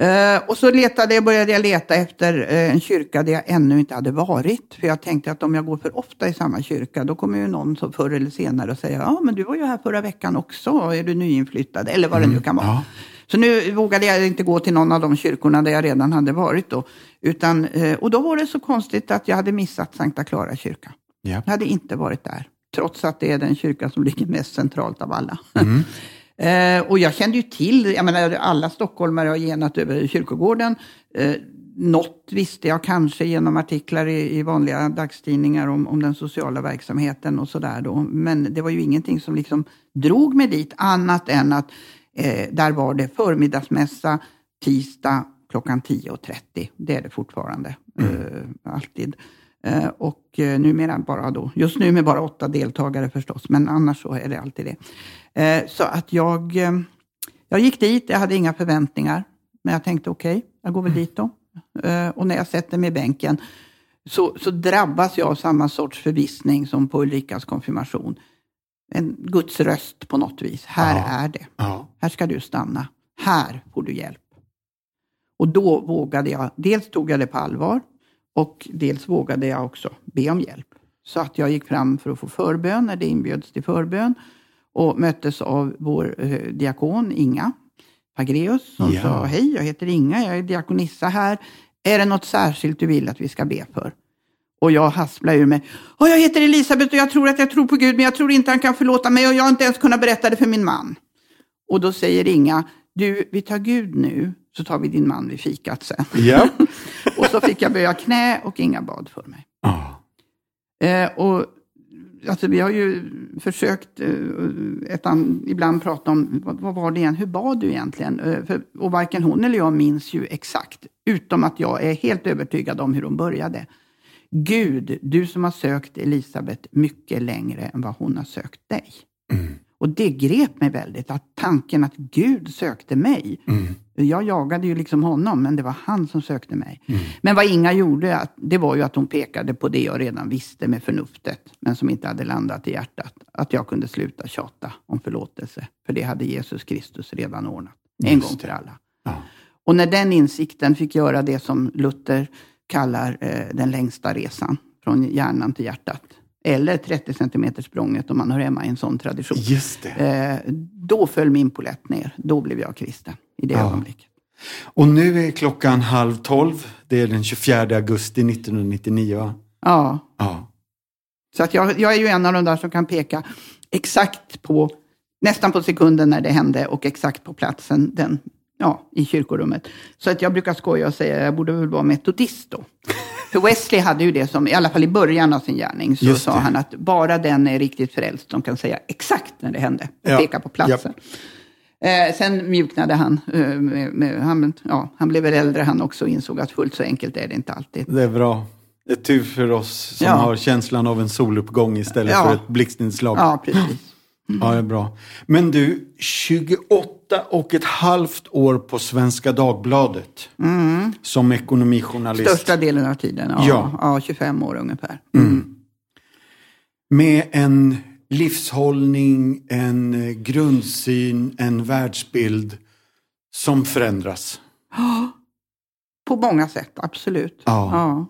Eh, och så letade jag, började jag leta efter eh, en kyrka där jag ännu inte hade varit. För jag tänkte att om jag går för ofta i samma kyrka, då kommer ju någon så förr eller senare att säga, ja men du var ju här förra veckan också, är du nyinflyttad? Eller vad det nu kan vara. Ja. Så nu vågade jag inte gå till någon av de kyrkorna där jag redan hade varit då. Utan, eh, och då var det så konstigt att jag hade missat Sankta Clara kyrka. Ja. Jag hade inte varit där, trots att det är den kyrka som ligger mest centralt av alla. Mm. eh, och jag kände ju till, jag menar alla stockholmare har genat över kyrkogården. Eh, något visste jag kanske genom artiklar i, i vanliga dagstidningar om, om den sociala verksamheten och sådär då. Men det var ju ingenting som liksom drog mig dit annat än att eh, där var det förmiddagsmässa tisdag klockan 10.30. Det är det fortfarande, eh, alltid. Eh, och eh, numera bara då, just nu med bara åtta deltagare förstås, men annars så är det alltid det. Eh, så att jag, jag gick dit, jag hade inga förväntningar, men jag tänkte okej, jag går väl dit då. Och när jag sätter mig i bänken så, så drabbas jag av samma sorts förvissning som på Ulrikas konfirmation. En Guds röst på något vis. Här Ja. är det. Ja. Här ska du stanna. Här får du hjälp. Och då vågade jag, dels tog jag det på allvar och dels vågade jag också be om hjälp. Så att jag gick fram för att få förbön när det inbjöds till förbön och möttes av vår eh, diakon Inga Pagreus som Ja. sa, hej jag heter Inga, jag är diakonissa här. Är det något särskilt du vill att vi ska be för? Och jag hasplar ur mig. Åh, jag heter Elisabet och jag tror att jag tror på Gud, men jag tror inte han kan förlåta mig och jag har inte ens kunnat berätta det för min man. Och då säger Inga, du, vi tar Gud nu, så tar vi din man vid fikat sen. Ja. och så fick jag böja knä och Inga bad för mig. Ja. Eh, och, alltså, vi har ju försökt eh, ett an, ibland prata om, vad, vad var det igen, hur bad du egentligen? Eh, för, och varken hon eller jag minns ju exakt, utom att jag är helt övertygad om hur hon började. Gud, du som har sökt Elisabet mycket längre än vad hon har sökt dig. Och det grep mig väldigt, att tanken att Gud sökte mig. Jag jagade ju liksom honom, men det var han som sökte mig. Men vad Inga gjorde, det var ju att hon pekade på det jag redan visste med förnuftet, men som inte hade landat i hjärtat. Att jag kunde sluta tjata om förlåtelse, för det hade Jesus Kristus redan ordnat. En Just gång för alla. Ja. Och när den insikten fick göra det som Luther kallar eh, den längsta resan, från hjärnan till hjärtat, eller 30 centimeter språnget om man hör hemma i en sån tradition. Just det. Eh, då föll min polett ner. Då blev jag kristen i det Ja. ögonblicket. Och nu är klockan halv tolv. Det är den 24 augusti 1999 va? Ja, Ja. så att jag, jag är ju en av de där som kan peka exakt på, nästan på sekunden när det hände och exakt på platsen den, ja, i kyrkorummet. Så att jag brukar skoja och säga att jag borde väl vara metodist då. För Wesley hade ju det som, i alla fall i början av sin gärning, så sa han att bara den är riktigt frälst som kan säga exakt när det hände och Ja. peka på platsen. Eh, sen mjuknade han. Eh, med, med, han, ja, han blev väl äldre han också och insåg att fullt så enkelt är det inte alltid. Det är bra. Det är tur för oss som Ja. har känslan av en soluppgång istället Ja. för ett blixtinslag. Ja. Ja, precis. det är bra. Men du, 28 och ett halvt år på Svenska Dagbladet som ekonomijournalist. Mm. Största delen av tiden, ja. Ja. ja. 25 år ungefär. Med en livshållning, en eh, grundsyn, en världsbild som förändras. På många sätt, absolut. Ja.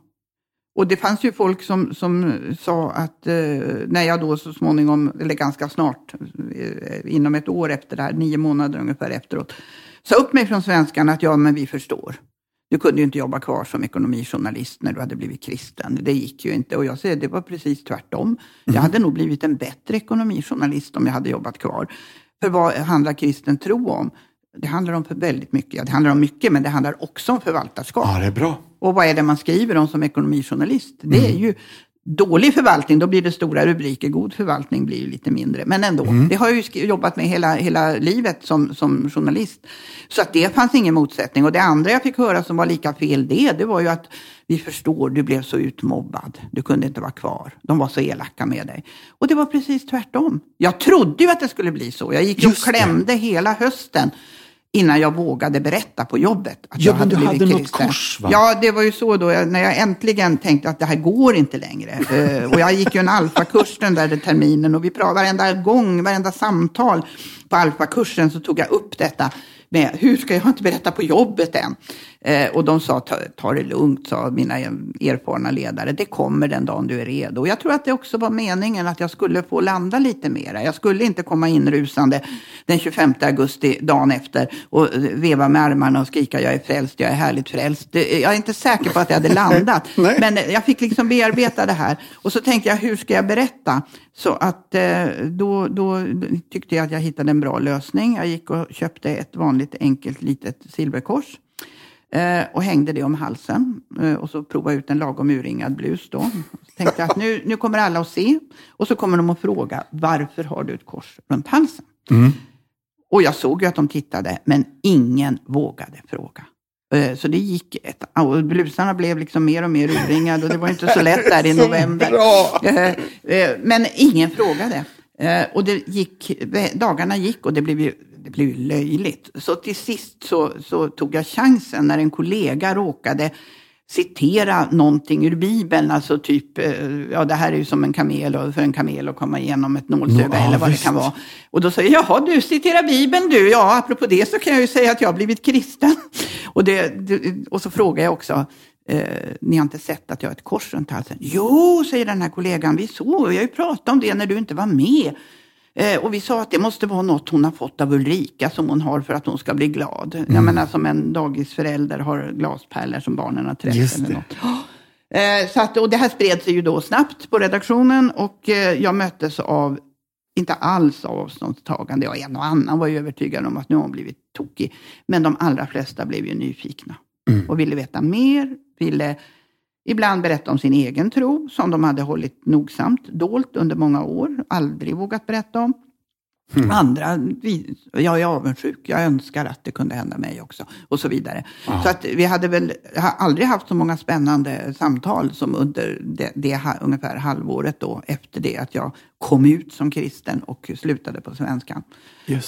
Och det fanns ju folk som, som sa att eh, när jag då så småningom, eller ganska snart, eh, inom ett år efter det här, nio månader ungefär efteråt, sa upp mig från svenskan att ja, men vi förstår. Du kunde ju inte jobba kvar som ekonomijournalist när du hade blivit kristen. Det gick ju inte. Och jag säger, det var precis tvärtom. Jag hade nog blivit en bättre ekonomijournalist om jag hade jobbat kvar. För vad handlar kristen tro om? Det handlar om väldigt mycket. Det handlar om mycket, men det handlar också om förvaltarskap. Ja, det är bra. Och vad är det man skriver om som ekonomijournalist? Det är mm. ju dålig förvaltning, då blir det stora rubriker. God förvaltning blir ju lite mindre. Men ändå, mm. det har jag ju jobbat med hela, hela livet som, som journalist. Så att det fanns ingen motsättning. Och det andra jag fick höra som var lika fel det, det var ju att vi förstår, du blev så utmobbad. Du kunde inte vara kvar. De var så elaka med dig. Och det var precis tvärtom. Jag trodde ju att det skulle bli så. Jag gick och klämde hela hösten innan jag vågade berätta på jobbet att ja, jag hade men du blivit hade kristen. något kors va? Ja, det var ju så då när jag äntligen tänkte att det här går inte längre. uh, och jag gick ju en alfakurs den där terminen och vi pratade varenda gång, varenda samtal på alfakursen så tog jag upp detta med hur ska jag inte berätta på jobbet än? Eh, och de sa, ta, ta det lugnt, sa mina erfarna ledare. Det kommer den dagen du är redo. Och jag tror att det också var meningen att jag skulle få landa lite mera. Jag skulle inte komma inrusande den 25 augusti, dagen efter, och veva med armarna och skrika jag är frälst, jag är härligt frälst. jag är inte säker på att jag hade landat. men jag fick liksom bearbeta det här. Och så tänkte jag, hur ska jag berätta? Så att eh, då, då tyckte jag att jag hittade en bra lösning. Jag gick och köpte ett vanligt enkelt litet silverkors eh, och hängde det om halsen. Eh, och så provade ut en lagom urringad blus då. Så tänkte att nu, nu kommer alla att se. Och så kommer de att fråga, varför har du ett kors runt halsen? Mm. Och jag såg ju att de tittade, men ingen vågade fråga. Eh, så det gick, ett, och blusarna blev liksom mer och mer urringade och det var inte så lätt där i november. Eh, eh, men ingen frågade. Och det gick, dagarna gick och det blev ju det blev löjligt. Så till sist så, så tog jag chansen när en kollega råkade citera någonting ur Bibeln, alltså typ, ja det här är ju som en kamel för en kamel att komma igenom ett nålsöga no, eller vad visst. det kan vara. Och då säger jag, jaha du citerar Bibeln du, ja apropå det så kan jag ju säga att jag har blivit kristen. Och, det, och så frågar jag också, eh, ni har inte sett att jag har ett kors runt halsen? Jo, säger den här kollegan, vi såg, vi har ju pratat om det när du inte var med. Eh, och vi sa att det måste vara något hon har fått av Ulrika som hon har för att hon ska bli glad. Mm. Jag menar som en dagisförälder har glaspärlor som barnen har träffat. Eller något. Eh, så att, och det här spred sig ju då snabbt på redaktionen och eh, jag möttes av inte alls avståndstagande. Ja, en och annan var ju övertygad om att nu har hon blivit tokig. Men de allra flesta blev ju nyfikna mm. och ville veta mer, ville ibland berätta om sin egen tro, som de hade hållit nogsamt dolt under många år, aldrig vågat berätta om. Mm. Andra, vi, jag är avundsjuk, jag önskar att det kunde hända mig också. Och så vidare. Ah. Så att vi hade väl aldrig haft så många spännande samtal som under det, det ungefär halvåret då efter det att jag kom ut som kristen och slutade på svenskan.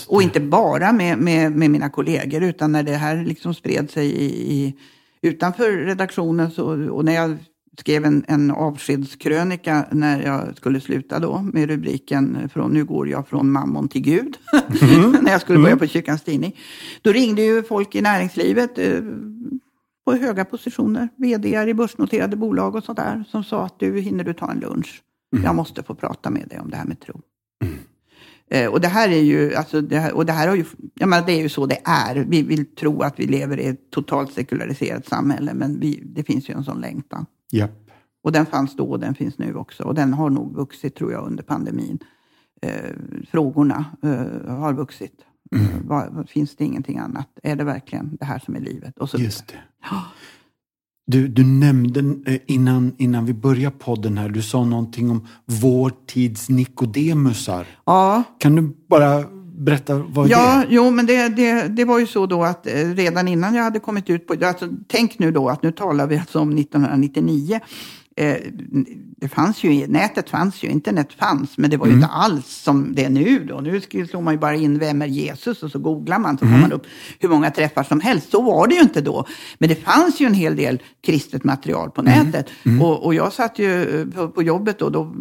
Och inte bara med, med, med, mina kollegor utan när det här liksom spred sig i, i utanför redaktionen så, och när jag skrev en, en avskedskrönika när jag skulle sluta då med rubriken från Nu går jag från mammon till Gud. Mm. när jag skulle börja mm. på Kyrkans Tidning. Då ringde ju folk i näringslivet eh, på höga positioner, vd i börsnoterade bolag och sådär, som sa att du, hinner du ta en lunch? Mm. Jag måste få prata med dig om det här med tro. Eh, och det här är ju, alltså det här, och det här har ju, jag menar, det är ju så det är. Vi vill tro att vi lever i ett totalt sekulariserat samhälle, men vi, det finns ju en sån längtan. Yep. Och den fanns då och den finns nu också. Och den har nog vuxit, tror jag, under pandemin. Eh, frågorna eh, har vuxit. Mm. Eh, var, finns det ingenting annat? Är det verkligen det här som är livet? Och så Just det. Du, du nämnde eh, innan, innan vi började podden här, du sa någonting om vår tids Nikodemusar. Ja. Kan du bara berätta vad ja, det är? Jo, men det, det, det var ju så då att eh, redan innan jag hade kommit ut på... Alltså, tänk nu då att nu talar vi alltså om 1999. Eh, det fanns ju, nätet fanns ju, internet fanns, men det var ju mm. inte alls som det är nu. Då. Nu slår man ju bara in vem är Jesus och så googlar man så mm. får man upp hur många träffar som helst. Så var det ju inte då. Men det fanns ju en hel del kristet material på mm. nätet. Mm. Och, och, jag satt ju eh, på, på jobbet då, då,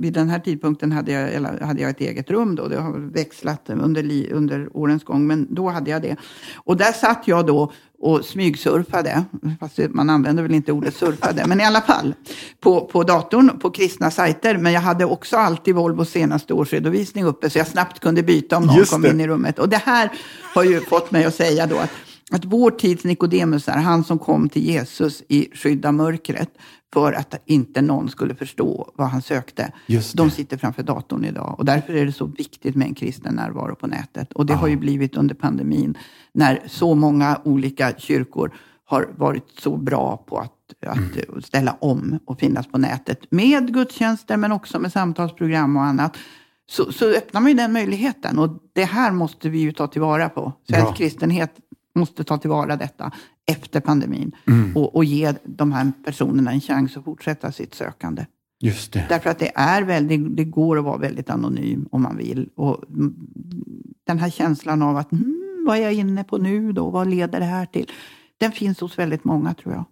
vid den här tidpunkten hade jag, hade jag ett eget rum då. Det har växlat under, under årens gång, men då hade jag det. Och där satt jag då och smygsurfade, fast man använder väl inte ordet surfade, men i alla fall på, på datorn på kristna sajter. Men jag hade också alltid Volvos senaste årsredovisning uppe så jag snabbt kunde byta om någon Just kom det. in i rummet. Och det här har ju fått mig att säga då att, att vår tids Nikodemusar, han som kom till Jesus i skydd av mörkret, för att inte någon skulle förstå vad han sökte. De sitter framför datorn idag och därför är det så viktigt med en kristen närvaro på nätet. Och det ja. har ju blivit under pandemin när så många olika kyrkor har varit så bra på att, att mm. ställa om och finnas på nätet med gudstjänster men också med samtalsprogram och annat. Så, så öppnar man ju den möjligheten och det här måste vi ju ta tillvara på. Svensk kristenhet måste ta tillvara detta efter pandemin mm. och, och, ge de här personerna en chans att fortsätta sitt sökande. Just det. Därför att det, är väldigt, det går att vara väldigt anonym om man vill. Och den här känslan av att mm, vad är jag inne på nu då? Vad leder det här till? Den finns hos väldigt många tror jag.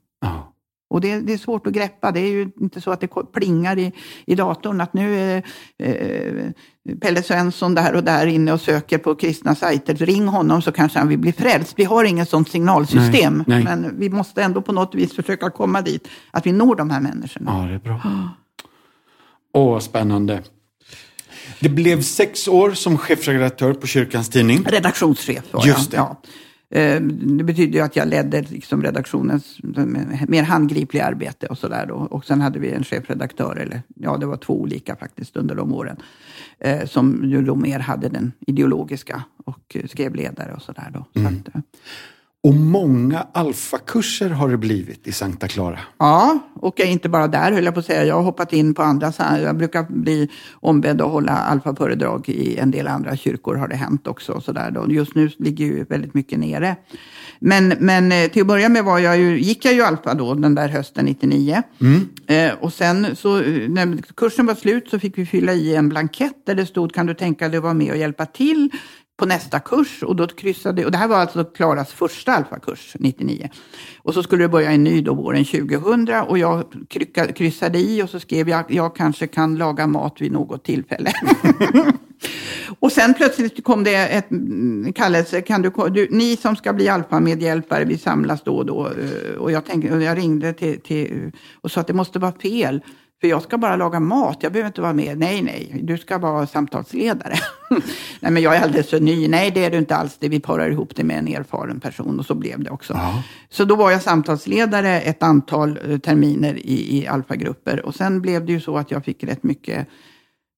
Och det, det, är svårt att greppa. Det är ju inte så att det plingar i, i datorn att nu är eh, Pelle Svensson där och där inne och söker på kristna sajter. Ring honom så kanske han vill bli frälst. Vi har inget sånt signalsystem. Nej, nej. Men vi måste ändå på något vis försöka komma dit. Att vi når de här människorna. Ja, det är bra. Åh, oh, spännande. Det blev sex år som chefredaktör på Kyrkans Tidning. Redaktionschef var Just det. Ja. Eh, det betyder ju att jag ledde liksom redaktionens mer handgripliga arbete och sådär. Och sen hade vi en chefredaktör, eller ja, det var två olika faktiskt under de åren. Eh, som ju då mer hade den ideologiska och skrev ledare och sådär. Då. Mm. Så att, och många alfakurser har det blivit i Sankta Clara. Ja, och inte bara där höll jag på att säga. Jag har hoppat in på andra. Jag brukar bli ombedd att hålla alfaföredrag i en del andra kyrkor har det hänt också. Så där då. Just nu ligger ju väldigt mycket nere. Men, men eh, till att börja med var jag ju, gick jag ju alfa då den där hösten 99. Mm. Eh, och sen så eh, när kursen var slut så fick vi fylla i en blankett där det stod kan du tänka dig att vara med och hjälpa till på nästa kurs. Och, då kryssade, och det här var alltså Klaras första alfakurs 99. Och så skulle det börja en ny då våren 2000 och jag kryssade i och så skrev jag jag kanske kan laga mat vid något tillfälle. och sen plötsligt kom det ett mm, kallelse. Kan du, du, ni som ska bli alfamedhjälpare, vi samlas då och då. Eh, och jag, tänkte, och jag ringde till, till, och sa att det måste vara fel. För jag ska bara laga mat, jag behöver inte vara med. Nej, nej, du ska vara samtalsledare. nej, men jag är alldeles för ny. Nej, det är du inte alls. Det, vi parar ihop det med en erfaren person och så blev det också. Ja. Så då var jag samtalsledare ett antal eh, terminer i, i alfagrupper. Och sen blev det ju så att jag fick rätt mycket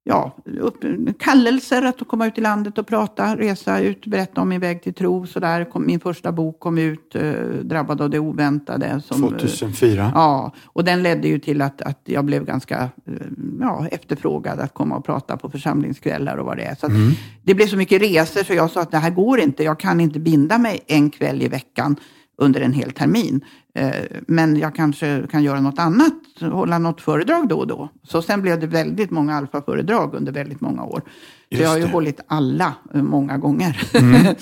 ja, upp, kallelser att komma ut i landet och prata, resa ut, berätta om min väg till tro. Så där kom, min första bok kom ut, eh, Drabbad av det oväntade. Som, 2004? Eh, ja, och den ledde ju till att, att jag blev ganska eh, ja, efterfrågad att komma och prata på församlingskvällar och vad det är. Så mm. Det blev så mycket resor så jag sa att det här går inte. Jag kan inte binda mig en kväll i veckan under en hel termin. Eh, men jag kanske kan göra något annat, hålla något föredrag då och då. Så sen blev det väldigt många alfaföredrag under väldigt många år. Så jag har ju hållit alla eh, många gånger. Mm.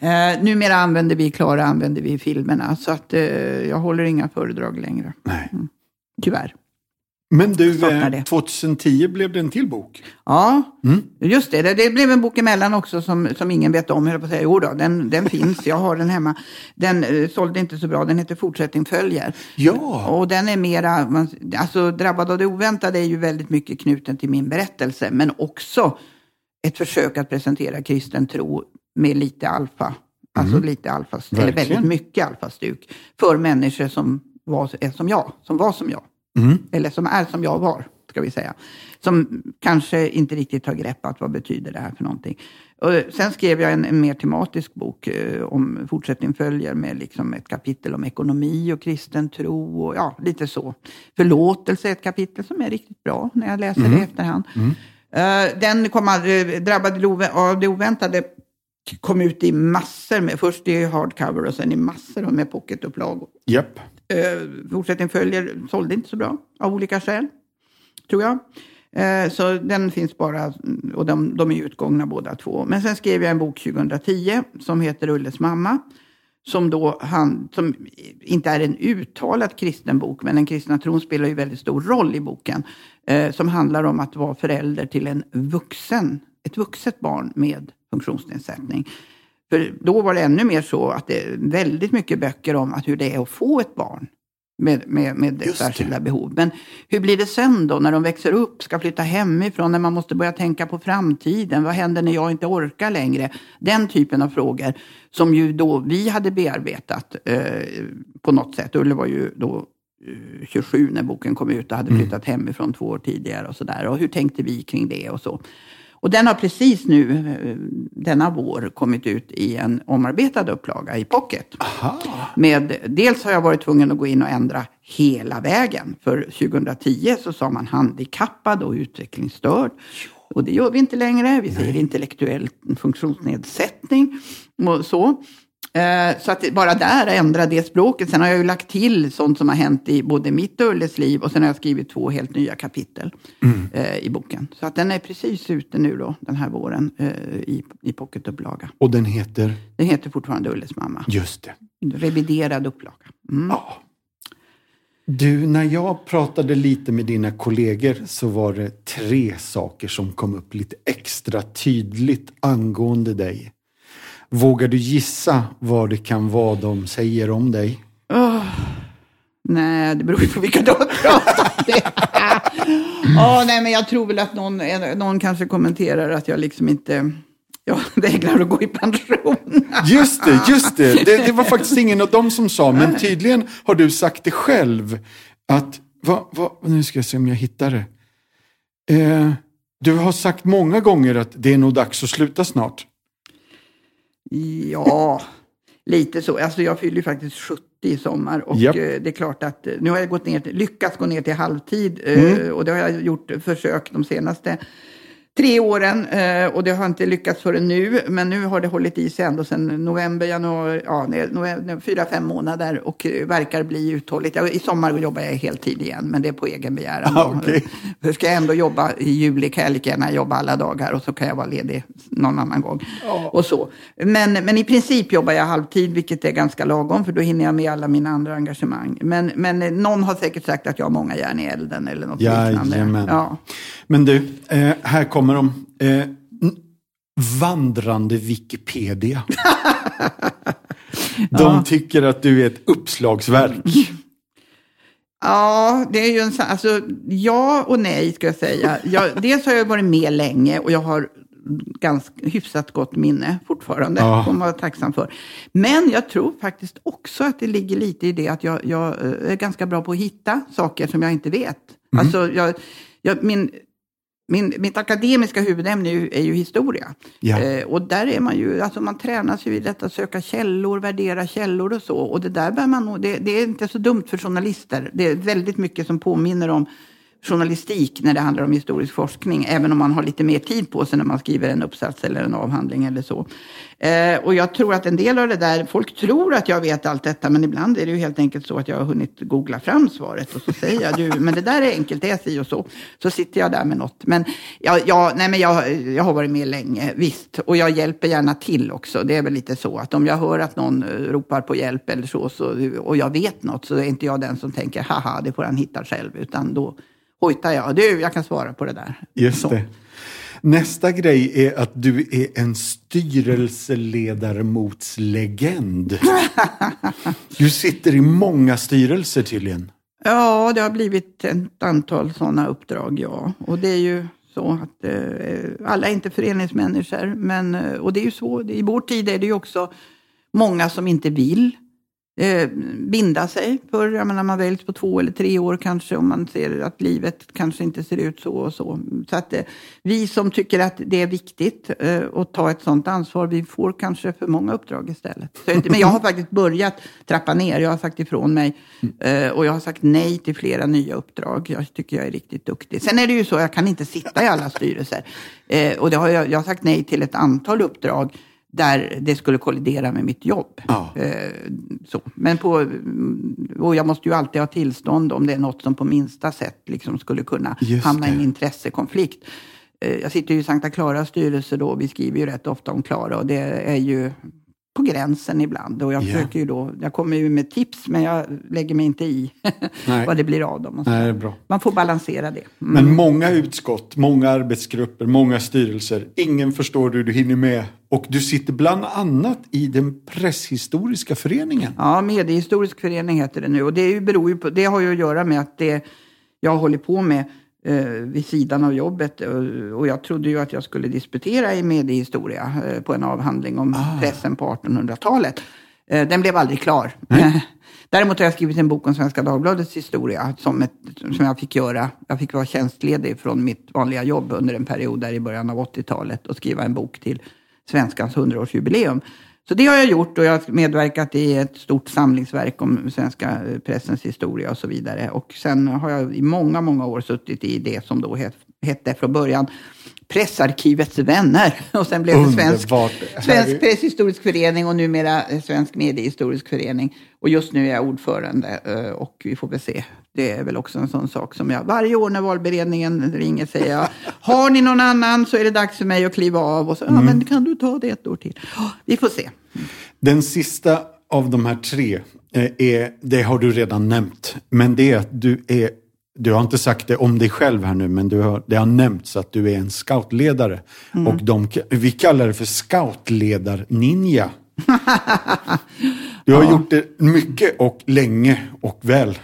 Mm. eh, numera använder vi, Klara använder vi filmerna. Så att jag håller inga föredrag längre. Nej. Mm. Tyvärr. Men du, 2010 eh, blev det en till bok. Ja, mm. just det. det. blev en bok emellan också som, som ingen vet om. Jag på att säga. Jo då, den, den finns. Jag har den hemma. Den uh, sålde inte så bra. Den heter Fortsättning följer. Ja. Och den är mera, man, alltså Drabbad av det oväntade är ju väldigt mycket knuten till min berättelse. Men också ett försök att presentera kristen tro med lite alfa. Alltså mm. lite alfa, eller väldigt mycket alfastuk. För människor som var, är som jag, som var som jag. Mm. Eller som är som jag var, ska vi säga. Som kanske inte riktigt har greppat vad betyder det här för någonting. Och sen skrev jag en, en mer tematisk bok eh, om fortsättning följer med liksom ett kapitel om ekonomi och kristen tro och ja, lite så. Förlåtelse är ett kapitel som är riktigt bra när jag läser mm. det efterhand. Mm. Uh, den kom aldrig, drabbade av det oväntade kom ut i massor med, först i hardcover och sen i massor med pocketupplagor. Yep. Eh, fortsättning följer sålde inte så bra av olika skäl, tror jag. Eh, så den finns bara, och de, de är utgångna båda två. Men sen skrev jag en bok 2010 som heter Ulles mamma. Som då han, som inte är en uttalat kristen bok, men den kristna tron spelar ju väldigt stor roll i boken. Eh, som handlar om att vara förälder till en vuxen, ett vuxet barn med funktionsnedsättning. För då var det ännu mer så att det är väldigt mycket böcker om att hur det är att få ett barn med, med, med särskilda behov. Men hur blir det sen då när de växer upp, ska flytta hemifrån, när man måste börja tänka på framtiden? Vad händer när jag inte orkar längre? Den typen av frågor som ju då vi hade bearbetat eh, på något sätt. Ulle var ju då 27 när boken kom ut och hade mm. flyttat mm. hemifrån två år tidigare och sådär. Och hur tänkte vi kring det och så. Och den har precis nu, eh, denna vår, kommit ut i en omarbetad upplaga i pocket. Aha. Med, dels har jag varit tvungen att gå in och ändra hela vägen. För 2010 så sa man handikappad och utvecklingsstörd. Och det gör vi inte längre. Vi säger Nej. intellektuell funktionsnedsättning och så. Eh, så att bara där ändra det språket. Sen har jag ju lagt till sånt som har hänt i både mitt och Ulles liv och sen har jag skrivit två helt nya kapitel mm. Eh, i boken. Så att den är precis ute nu då, den här våren, eh, i, i pocketupplaga. Och den heter? Den heter fortfarande Ulles mamma. Just det. Reviderad upplaga. Mm. Ja. Du, när jag pratade lite med dina kollegor så var det tre saker som kom upp lite extra tydligt angående dig. Vågar du gissa vad det kan vara de säger om dig? Oh, nej, det beror ju på vilka har pratat med. oh, nej, men jag tror väl att någon, någon kanske kommenterar att jag liksom inte jag vägrar att gå i pension. Just det, just det. det. det. var faktiskt ingen av dem som sa, men tydligen har du sagt det själv. Att, va, va, nu ska jag se om jag hittar det. Eh, du har sagt många gånger att det är nog dags att sluta snart. Ja, lite så. Alltså jag fyller ju faktiskt 70 i sommar och yep. Eh, det är klart att eh, nu har jag gått ner lyckats gå ner till halvtid eh, mm. och det har jag gjort försök de senaste tre åren eh, och det har inte lyckats förrän nu. Men nu har det hållit i sig ändå sedan november, januari, ja, november, fyra, fem månader och verkar bli uthålligt. I sommar jobbar jag heltid igen, men det är på egen begäran. Ah, okay. För ska jag ändå jobba i juli kan jag lika gärna jobba alla dagar och så kan jag vara ledig någon annan gång. Oh. Och så. Men, men i princip jobbar jag halvtid, vilket är ganska lagom, för då hinner jag med alla mina andra engagemang. Men, men någon har säkert sagt att jag har många järn i elden eller något liknande. Ja. Men du, eh, här kommer de. Eh, vandrande Wikipedia. de ja. tycker att du är ett uppslagsverk. Ja, det är ju en alltså ja och nej ska jag säga. Jag, dels har jag varit med länge och jag har ganska hyfsat gott minne fortfarande. Ja. får man vara tacksam för. Men jag tror faktiskt också att det ligger lite i det att jag, jag är ganska bra på att hitta saker som jag inte vet. Mm. Alltså, jag, jag, min min, mitt akademiska huvudämne är ju, är ju historia. Ja. Eh, och där är man ju, alltså man tränas ju i detta att söka källor, värdera källor och så. Och det där bär man det, det, är inte så dumt för journalister. Det är väldigt mycket som påminner om journalistik när det handlar om historisk forskning, även om man har lite mer tid på sig när man skriver en uppsats eller en avhandling eller så. Eh, och jag tror att en del av det där, folk tror att jag vet allt detta, men ibland är det ju helt enkelt så att jag har hunnit googla fram svaret och så säger jag, du, men det där är enkelt, det är si och så. Så sitter jag där med något. Men, ja, ja, nej, men jag, jag har varit med länge, visst. Och jag hjälper gärna till också. Det är väl lite så att om jag hör att någon eh, ropar på hjälp eller så, så och jag vet något, så är inte jag den som tänker, haha, det får han hitta själv, utan då hojtar jag. Du, jag kan svara på det där. Just det. Nästa grej är att du är en styrelseledarmotslegend. Du sitter i många styrelser tydligen. Ja, det har blivit ett antal sådana uppdrag, ja. Och det är ju så att eh, alla är inte föreningsmänniskor. Men, eh, och det är ju så, i vår tid är det ju också många som inte vill eh, binda sig. För jag menar, man väljs på två eller tre år kanske om man ser att livet kanske inte ser ut så och så. Så att eh, vi som tycker att det är viktigt eh, att ta ett sådant ansvar, vi får kanske för många uppdrag istället. Så, men jag har faktiskt börjat trappa ner. Jag har sagt ifrån mig eh, och jag har sagt nej till flera nya uppdrag. Jag tycker jag är riktigt duktig. Sen är det ju så, jag kan inte sitta i alla styrelser. Eh, och det har jag, jag har sagt nej till ett antal uppdrag där det skulle kollidera med mitt jobb. Ja. Eh, så. Men på, och jag måste ju alltid ha tillstånd om det är något som på minsta sätt liksom skulle kunna Just hamna i en intressekonflikt. Eh, jag sitter ju i Sankta Claras styrelse då, vi skriver ju rätt ofta om Klara och det är ju på gränsen ibland. Och jag yeah. försöker ju då, jag kommer ju med tips men jag lägger mig inte i vad det blir av dem. Nej, bra. Man får balansera det. Mm. Men många utskott, många arbetsgrupper, många styrelser. Ingen förstår hur du hinner med. Och du sitter bland annat i den presshistoriska föreningen. Ja, mediehistorisk förening heter det nu. Och det beror ju på, det har ju att göra med att det jag håller på med eh, vid sidan av jobbet. Och jag trodde ju att jag skulle disputera i mediehistoria eh, på en avhandling om ah. pressen på 1800-talet. Eh, den blev aldrig klar. Nej. Däremot har jag skrivit en bok om Svenska Dagbladets historia som, ett, som jag fick göra. Jag fick vara tjänstledig från mitt vanliga jobb under en period där i början av 80-talet och skriva en bok till Svenskans 100-årsjubileum. Så det har jag gjort och jag har medverkat i ett stort samlingsverk om svenska eh, pressens historia och så vidare. Och sen har jag i många, många år suttit i det som då hette från början Pressarkivets vänner. Och sen blev det Svensk, svensk Presshistorisk förening och numera Svensk Mediehistorisk förening. Och just nu är jag ordförande eh, och vi får väl se. Det är väl också en sån sak som jag varje år när valberedningen ringer säger jag Har ni någon annan så är det dags för mig att kliva av. Och så, mm. ja men kan du ta det ett år till? Vi får se. Den sista av de här tre, eh, är, det har du redan nämnt, men det är att du är du har inte sagt det om dig själv här nu, men du har, det har nämnts att du är en scoutledare. Mm. Och de, vi kallar det för scoutledar-ninja. du har ja. gjort det mycket och länge och väl.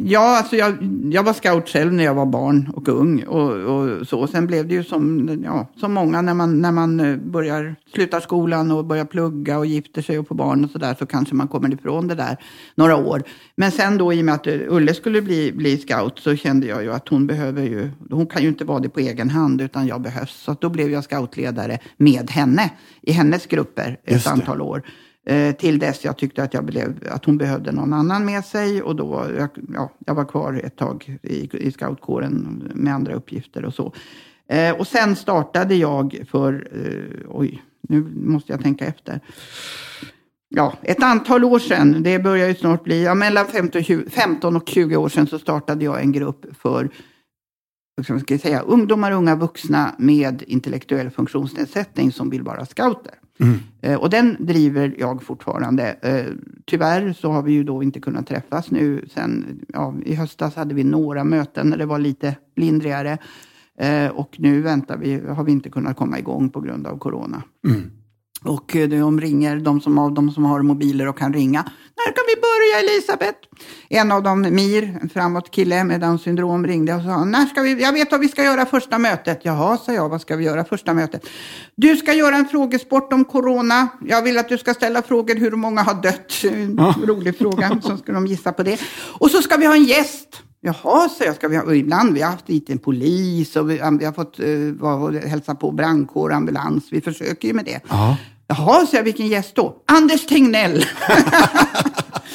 Ja, alltså jag, jag var scout själv när jag var barn och ung. Och, och så. Sen blev det ju som, ja, som många när man, när man eh, börjar, slutar skolan och börjar plugga och gifter sig och får barn och sådär så kanske man kommer ifrån det där några år. Men sen då i och med att Ulle skulle bli, bli scout så kände jag ju att hon behöver ju, hon kan ju inte vara det på egen hand utan jag behövs. Så då blev jag scoutledare med henne i hennes grupper ett antal år. Eh, till dess jag tyckte att, jag blev, att hon behövde någon annan med sig. Och då, jag, ja, jag var kvar ett tag i, i scoutkåren med andra uppgifter och så. Eh, och sen startade jag för, eh, oj, nu måste jag tänka efter. Ja, ett antal år sedan, det börjar ju snart bli, ja, mellan 15 och, 20, 15 och 20 år sedan så startade jag en grupp för ska jag säga, ungdomar och unga vuxna med intellektuell funktionsnedsättning som vill vara scouter. Mm. Eh, och den driver jag fortfarande. Eh, tyvärr så har vi ju då inte kunnat träffas nu sen, ja, i höstas hade vi några möten när det var lite lindrigare. Eh, och nu väntar vi, har vi inte kunnat komma igång på grund av corona. Mm. Och eh, de ringer, de som, av de som har mobiler och kan ringa. När kan vi börja Elisabeth? En av dem, Mir, en framåt kille med Downs syndrom, ringde och sa, när ska vi, jag vet vad vi ska göra första mötet. Jaha, sa jag, vad ska vi göra första mötet? Du ska göra en frågesport om corona. Jag vill att du ska ställa frågor hur många har dött. En rolig fråga, så ska de gissa på det. Och så ska vi ha en gäst. Jaha, så jag. Ska vi ha, och ibland vi har haft dit en polis och vi, vi har fått uh, vara hälsa på brandkår, ambulans. Vi försöker ju med det. Ja. Jaha, så jag, vilken gäst då? Anders Tegnell!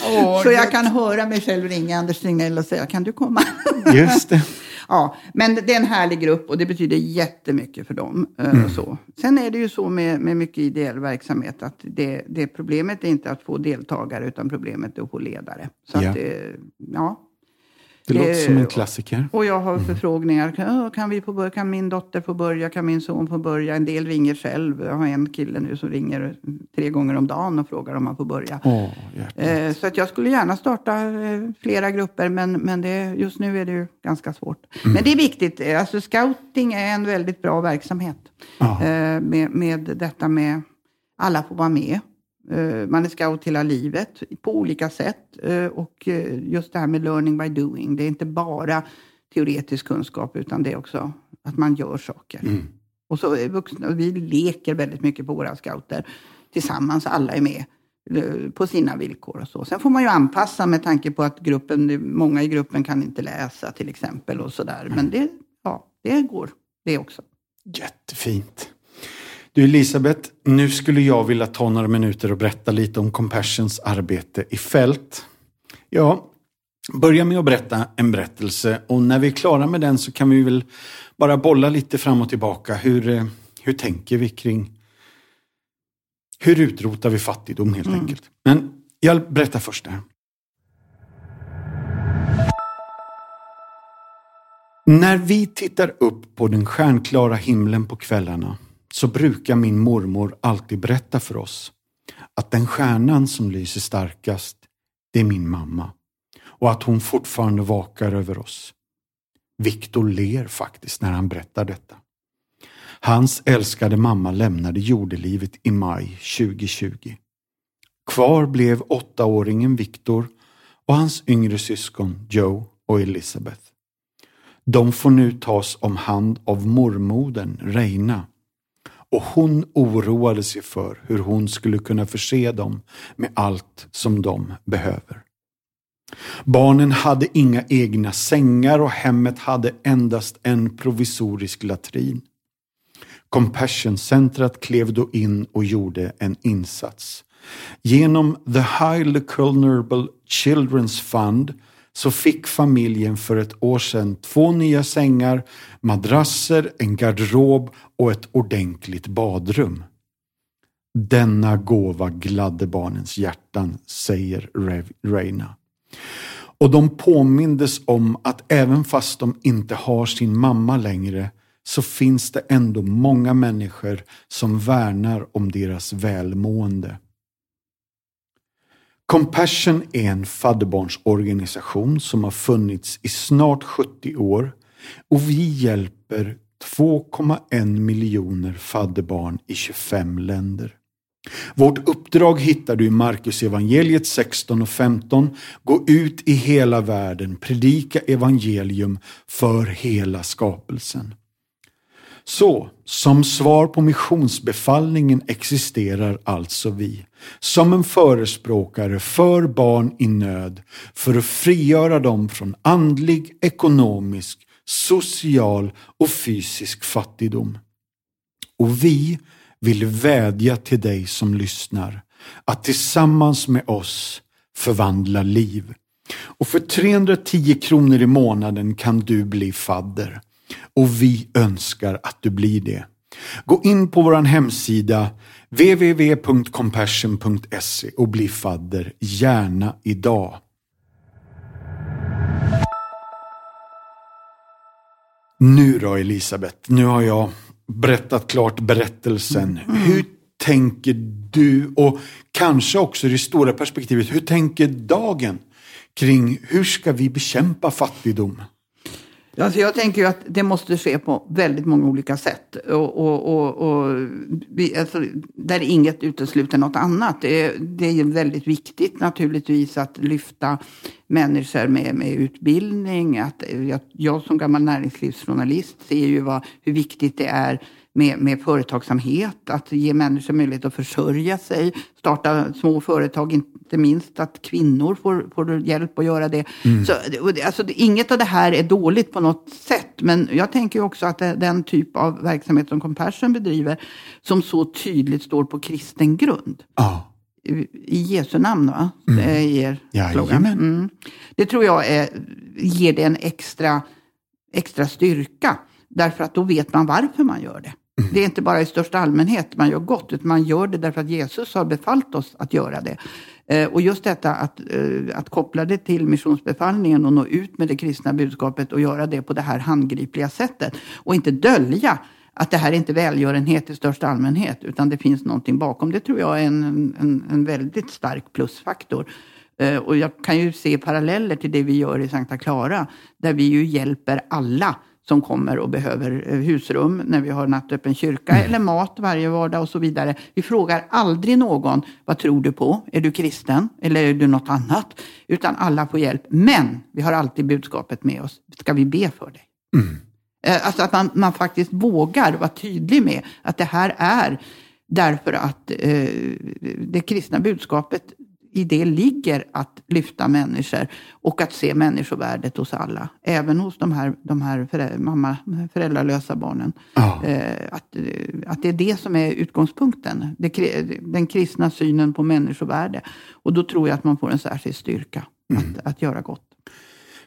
oh, så jag kan höra mig själv ringa Anders Tegnell och säga, kan du komma? Just det. ja, men det är en härlig grupp och det betyder jättemycket för dem. Eh, mm. Så. Sen är det ju så med, med mycket ideell verksamhet att det, det problemet är inte att få deltagare utan problemet är att få ledare. Så ja. att, ja, det låter som en eh, klassiker. Och jag har mm. förfrågningar. Kan, kan, vi börja? kan min dotter få börja? Kan min son få börja? En del ringer själv. Jag har en kille nu som ringer tre gånger om dagen och frågar om han får börja. Oh, eh, så att jag skulle gärna starta eh, flera grupper, men, men det, just nu är det ju ganska svårt. Mm. Men det är viktigt. Alltså, scouting är en väldigt bra verksamhet. Eh, med, med detta med alla får vara med. Eh, man är scout hela livet på olika sätt. Eh, och eh, just det här med learning by doing. Det är inte bara teoretisk kunskap utan det är också att man gör saker. Mm. Och så är vuxna, vi leker väldigt mycket på våra scouter tillsammans. Alla är med på sina villkor och så. Sen får man ju anpassa med tanke på att gruppen, många i gruppen kan inte läsa till exempel och sådär. Men det, ja, det går det också. Jättefint. Du Elisabeth, nu skulle jag vilja ta några minuter och berätta lite om Compassions arbete i fält. Ja, börja med att berätta en berättelse och när vi är klara med den så kan vi väl bara bolla lite fram och tillbaka. Hur, eh, hur tänker vi kring hur utrotar vi fattigdom helt mm. enkelt? Men jag berättar först det här. När vi tittar upp på den stjärnklara himlen på kvällarna så brukar min mormor alltid berätta för oss att den stjärnan som lyser starkast, det är min mamma och att hon fortfarande vakar över oss. Viktor ler faktiskt när han berättar detta. Hans älskade mamma lämnade jordelivet i maj 2020. Kvar blev åttaåringen Viktor och hans yngre syskon Joe och Elizabeth. De får nu tas om hand av mormodern Reina och hon oroade sig för hur hon skulle kunna förse dem med allt som de behöver. Barnen hade inga egna sängar och hemmet hade endast en provisorisk latrin. Compassion-centret klev då in och gjorde en insats. Genom The Highly Culnerable Children's Fund så fick familjen för ett år sedan två nya sängar, madrasser, en garderob och ett ordentligt badrum. Denna gåva gladde barnens hjärtan, säger Reina. Och de påmindes om att även fast de inte har sin mamma längre så finns det ändå många människor som värnar om deras välmående. Compassion är en fadderbarnsorganisation som har funnits i snart 70 år och vi hjälper 2,1 miljoner fadderbarn i 25 länder. Vårt uppdrag hittar du i Markus evangeliet 16 och 15. Gå ut i hela världen, predika evangelium för hela skapelsen. Så, som svar på missionsbefallningen existerar alltså vi, som en förespråkare för barn i nöd, för att frigöra dem från andlig, ekonomisk, social och fysisk fattigdom. Och vi vill vädja till dig som lyssnar att tillsammans med oss förvandla liv. Och för 310 kronor i månaden kan du bli fadder. Och vi önskar att du blir det. Gå in på vår hemsida www.compassion.se och bli fadder, gärna idag. Nu då Elisabeth, nu har jag berättat klart berättelsen. Mm. Hur tänker du och kanske också det stora perspektivet, hur tänker dagen kring hur ska vi bekämpa fattigdom? Alltså jag tänker ju att det måste ske på väldigt många olika sätt. Och, och, och, och vi, alltså, där inget utesluter något annat. Det är, det är väldigt viktigt naturligtvis att lyfta människor med, med utbildning. Att, jag, jag som gammal näringslivsjournalist ser ju vad, hur viktigt det är med, med företagsamhet, att ge människor möjlighet att försörja sig, starta små företag, inte minst att kvinnor får, får hjälp att göra det. Mm. Så, alltså, inget av det här är dåligt på något sätt, men jag tänker också att den typ av verksamhet som Compassion bedriver, som så tydligt står på kristen grund. Ah. I Jesu namn, va? Mm. Det är er slogan. Mm. Det tror jag är, ger det en extra, extra styrka. Därför att då vet man varför man gör det. Det är inte bara i största allmänhet man gör gott, utan man gör det därför att Jesus har befallt oss att göra det. Eh, och just detta att, eh, att koppla det till missionsbefallningen och nå ut med det kristna budskapet och göra det på det här handgripliga sättet. Och inte dölja att det här är inte välgörenhet i största allmänhet, utan det finns någonting bakom. Det tror jag är en, en, en väldigt stark plusfaktor. Eh, och jag kan ju se paralleller till det vi gör i Sankta Clara, där vi ju hjälper alla som kommer och behöver eh, husrum när vi har nattöppen kyrka mm. eller mat varje vardag och så vidare. Vi frågar aldrig någon, vad tror du på? Är du kristen eller är du något annat? Utan alla får hjälp. Men vi har alltid budskapet med oss. Ska vi be för dig? Mm. Eh, alltså att man, man faktiskt vågar vara tydlig med att det här är därför att eh, det kristna budskapet i det ligger att lyfta människor och att se människovärdet hos alla. Även hos de här, de här föräldrar, mamma, föräldralösa barnen. Ja. Eh, att, att det är det som är utgångspunkten. Det, den kristna synen på människovärde. Och då tror jag att man får en särskild styrka mm. att, att göra gott.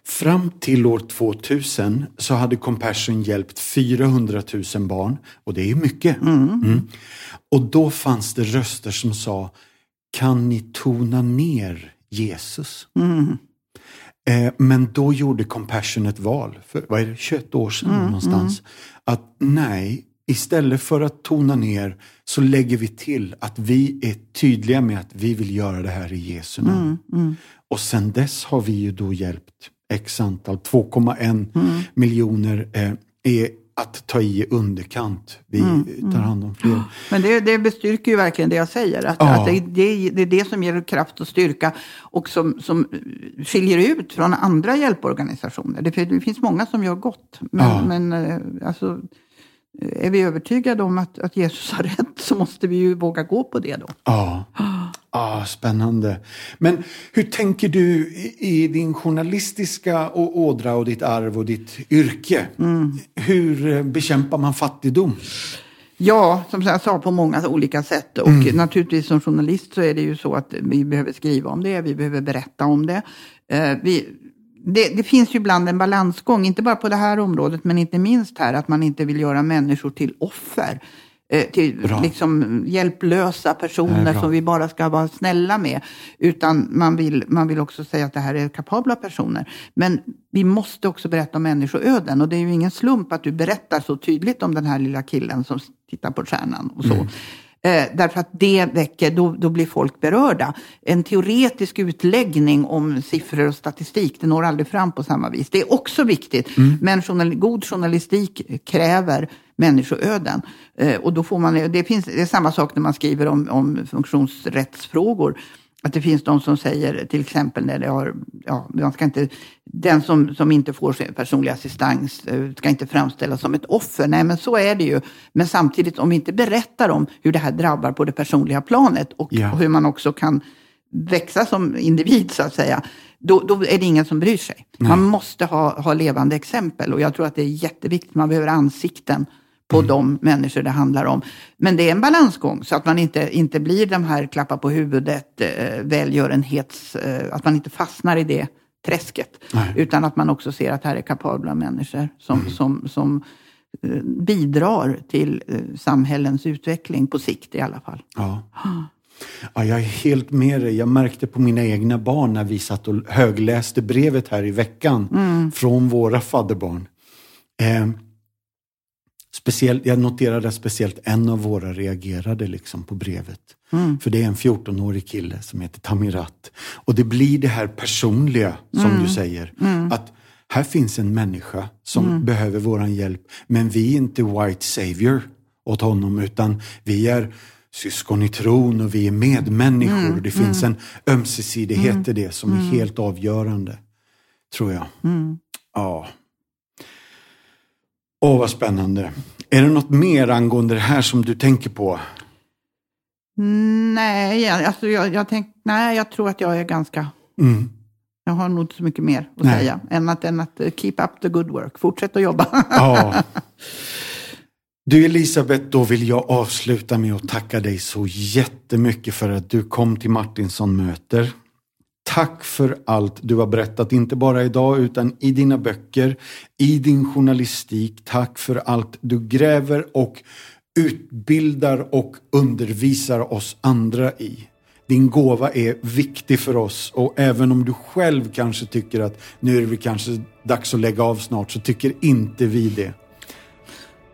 Fram till år 2000 så hade Compassion hjälpt 400 000 barn. Och det är mycket. Mm. Mm. Och då fanns det röster som sa kan ni tona ner Jesus? Mm. Eh, men då gjorde Compassion ett val, för vad är det, 21 år sedan mm, någonstans. Mm. Att nej, istället för att tona ner så lägger vi till att vi är tydliga med att vi vill göra det här i Jesu namn. Mm, mm. Och sen dess har vi ju då hjälpt x antal, 2,1 mm. miljoner eh, är att ta i underkant. Vi mm, mm. tar hand om fler. Men det, det bestyrker ju verkligen det jag säger. Att, ja. att det, det, det, är det som ger kraft och styrka och som, som skiljer ut från andra hjälporganisationer. Det, finns många som gör gott. Men, ja. men eh, alltså, är vi övertygade om att, att Jesus har rätt så måste vi ju våga gå på det då. Ja. Ah, spännande. Men hur tänker du i, din journalistiska ådra och ditt arv och ditt yrke? Mm. Hur eh, bekämpar man fattigdom? Ja, som jag sa, på många olika sätt. Och mm. naturligtvis som journalist så är det ju så att vi behöver skriva om det, vi behöver berätta om det. Eh, vi, det, det, finns ju ibland en balansgång, inte bara på det här området, men inte minst här, att man inte vill göra människor till offer. Eh, till liksom hjälplösa personer som vi bara ska vara snälla med. Utan man vill, man vill också säga att det här är kapabla personer. Men vi måste också berätta om människoöden. Och det är ju ingen slump att du berättar så tydligt om den här lilla killen som tittar på stjärnan och så. Mm. Eh, därför att det väcker, då, då blir folk berörda. En teoretisk utläggning om siffror och statistik, det når aldrig fram på samma vis. Det är också viktigt, mm. men journal, god journalistik kräver människoöden. Eh, och då får man, det, finns, det är samma sak när man skriver om, om funktionsrättsfrågor. Att det finns de som säger till exempel när det har, ja, man ska inte, den som, som inte får personlig assistans eh, ska inte framställas som ett offer. Nej, men så är det ju. Men samtidigt, om vi inte berättar om hur det här drabbar på det personliga planet och, ja. och hur man också kan växa som individ så att säga, då, då är det ingen som bryr sig. Nej. Man måste ha, ha levande exempel och jag tror att det är jätteviktigt. Man behöver ansikten på mm. de människor det handlar om. Men det är en balansgång så att man inte, inte blir de här klappa på huvudet, eh, välgörenhets, eh, att man inte fastnar i det träsket. Nej. Utan att man också ser att här är kapabla människor som, mm. som, som eh, bidrar till eh, samhällens utveckling på sikt i alla fall. Ja. Ja, jag är helt med dig. Jag märkte på mina egna barn när vi satt och högläste brevet här i veckan mm. från våra fadderbarn. Eh, speciellt, jag noterade speciellt en av våra reagerade liksom på brevet. Mm. För det är en 14-årig kille som heter Tamirat. Och det blir det här personliga som mm. du säger. Mm. Att här finns en människa som mm. behöver våran hjälp. Men vi är inte white savior åt honom utan vi är syskon i tron och vi är medmänniskor. Mm, det finns mm. en ömsesidighet mm, i det som är helt avgörande. Tror jag. Ja. Åh, vad spännande. Är det något mer angående det här som du tänker på? Nej, alltså jag, jag, tänk, nej, jag tror att jag är ganska... Mm. Jag har nog inte så mycket mer att nej. säga än att, än att keep up the good work. Fortsätt att jobba. Ja. Du Elisabeth, då vill jag avsluta med att tacka dig så jättemycket för att du kom till Martinsson möter. Tack för allt du har berättat, inte bara idag utan i dina böcker, i din journalistik. Tack för allt du gräver och utbildar och undervisar oss andra i. Din gåva är viktig för oss och även om du själv kanske tycker att nu är det kanske dags att lägga av snart så tycker inte vi det.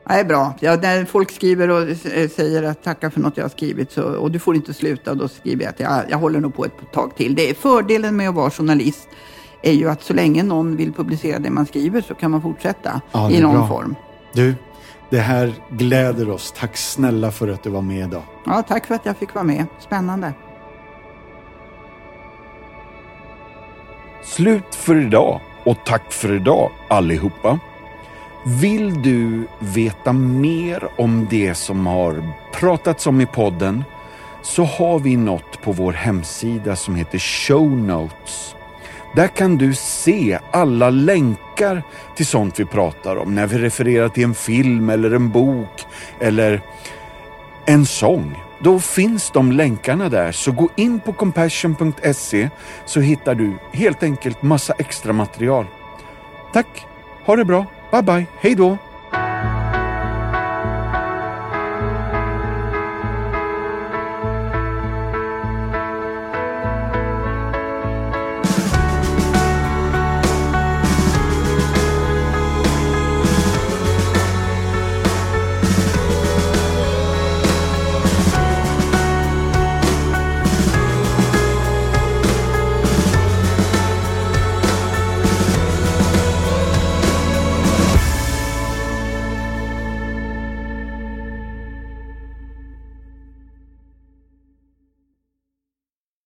Det är bra. Ja, när folk skriver och säger att tacka för något jag har skrivit så, och du får inte sluta, då skriver jag att jag, jag håller nog på ett tag till. Det är fördelen med att vara journalist är ju att så länge någon vill publicera det man skriver så kan man fortsätta ja, i någon bra. form. Du, det här gläder oss. Tack snälla för att du var med idag. Ja, tack för att jag fick vara med. Spännande. Slut för idag och tack för idag allihopa. Vill du veta mer om det som har pratats om i podden så har vi något på vår hemsida som heter Show Notes. Där kan du se alla länkar till sånt vi pratar om när vi refererar till en film eller en bok eller en sång. Då finns de länkarna där, så gå in på compassion.se så hittar du helt enkelt massa extra material. Tack, ha det bra! Bye bye, hej då!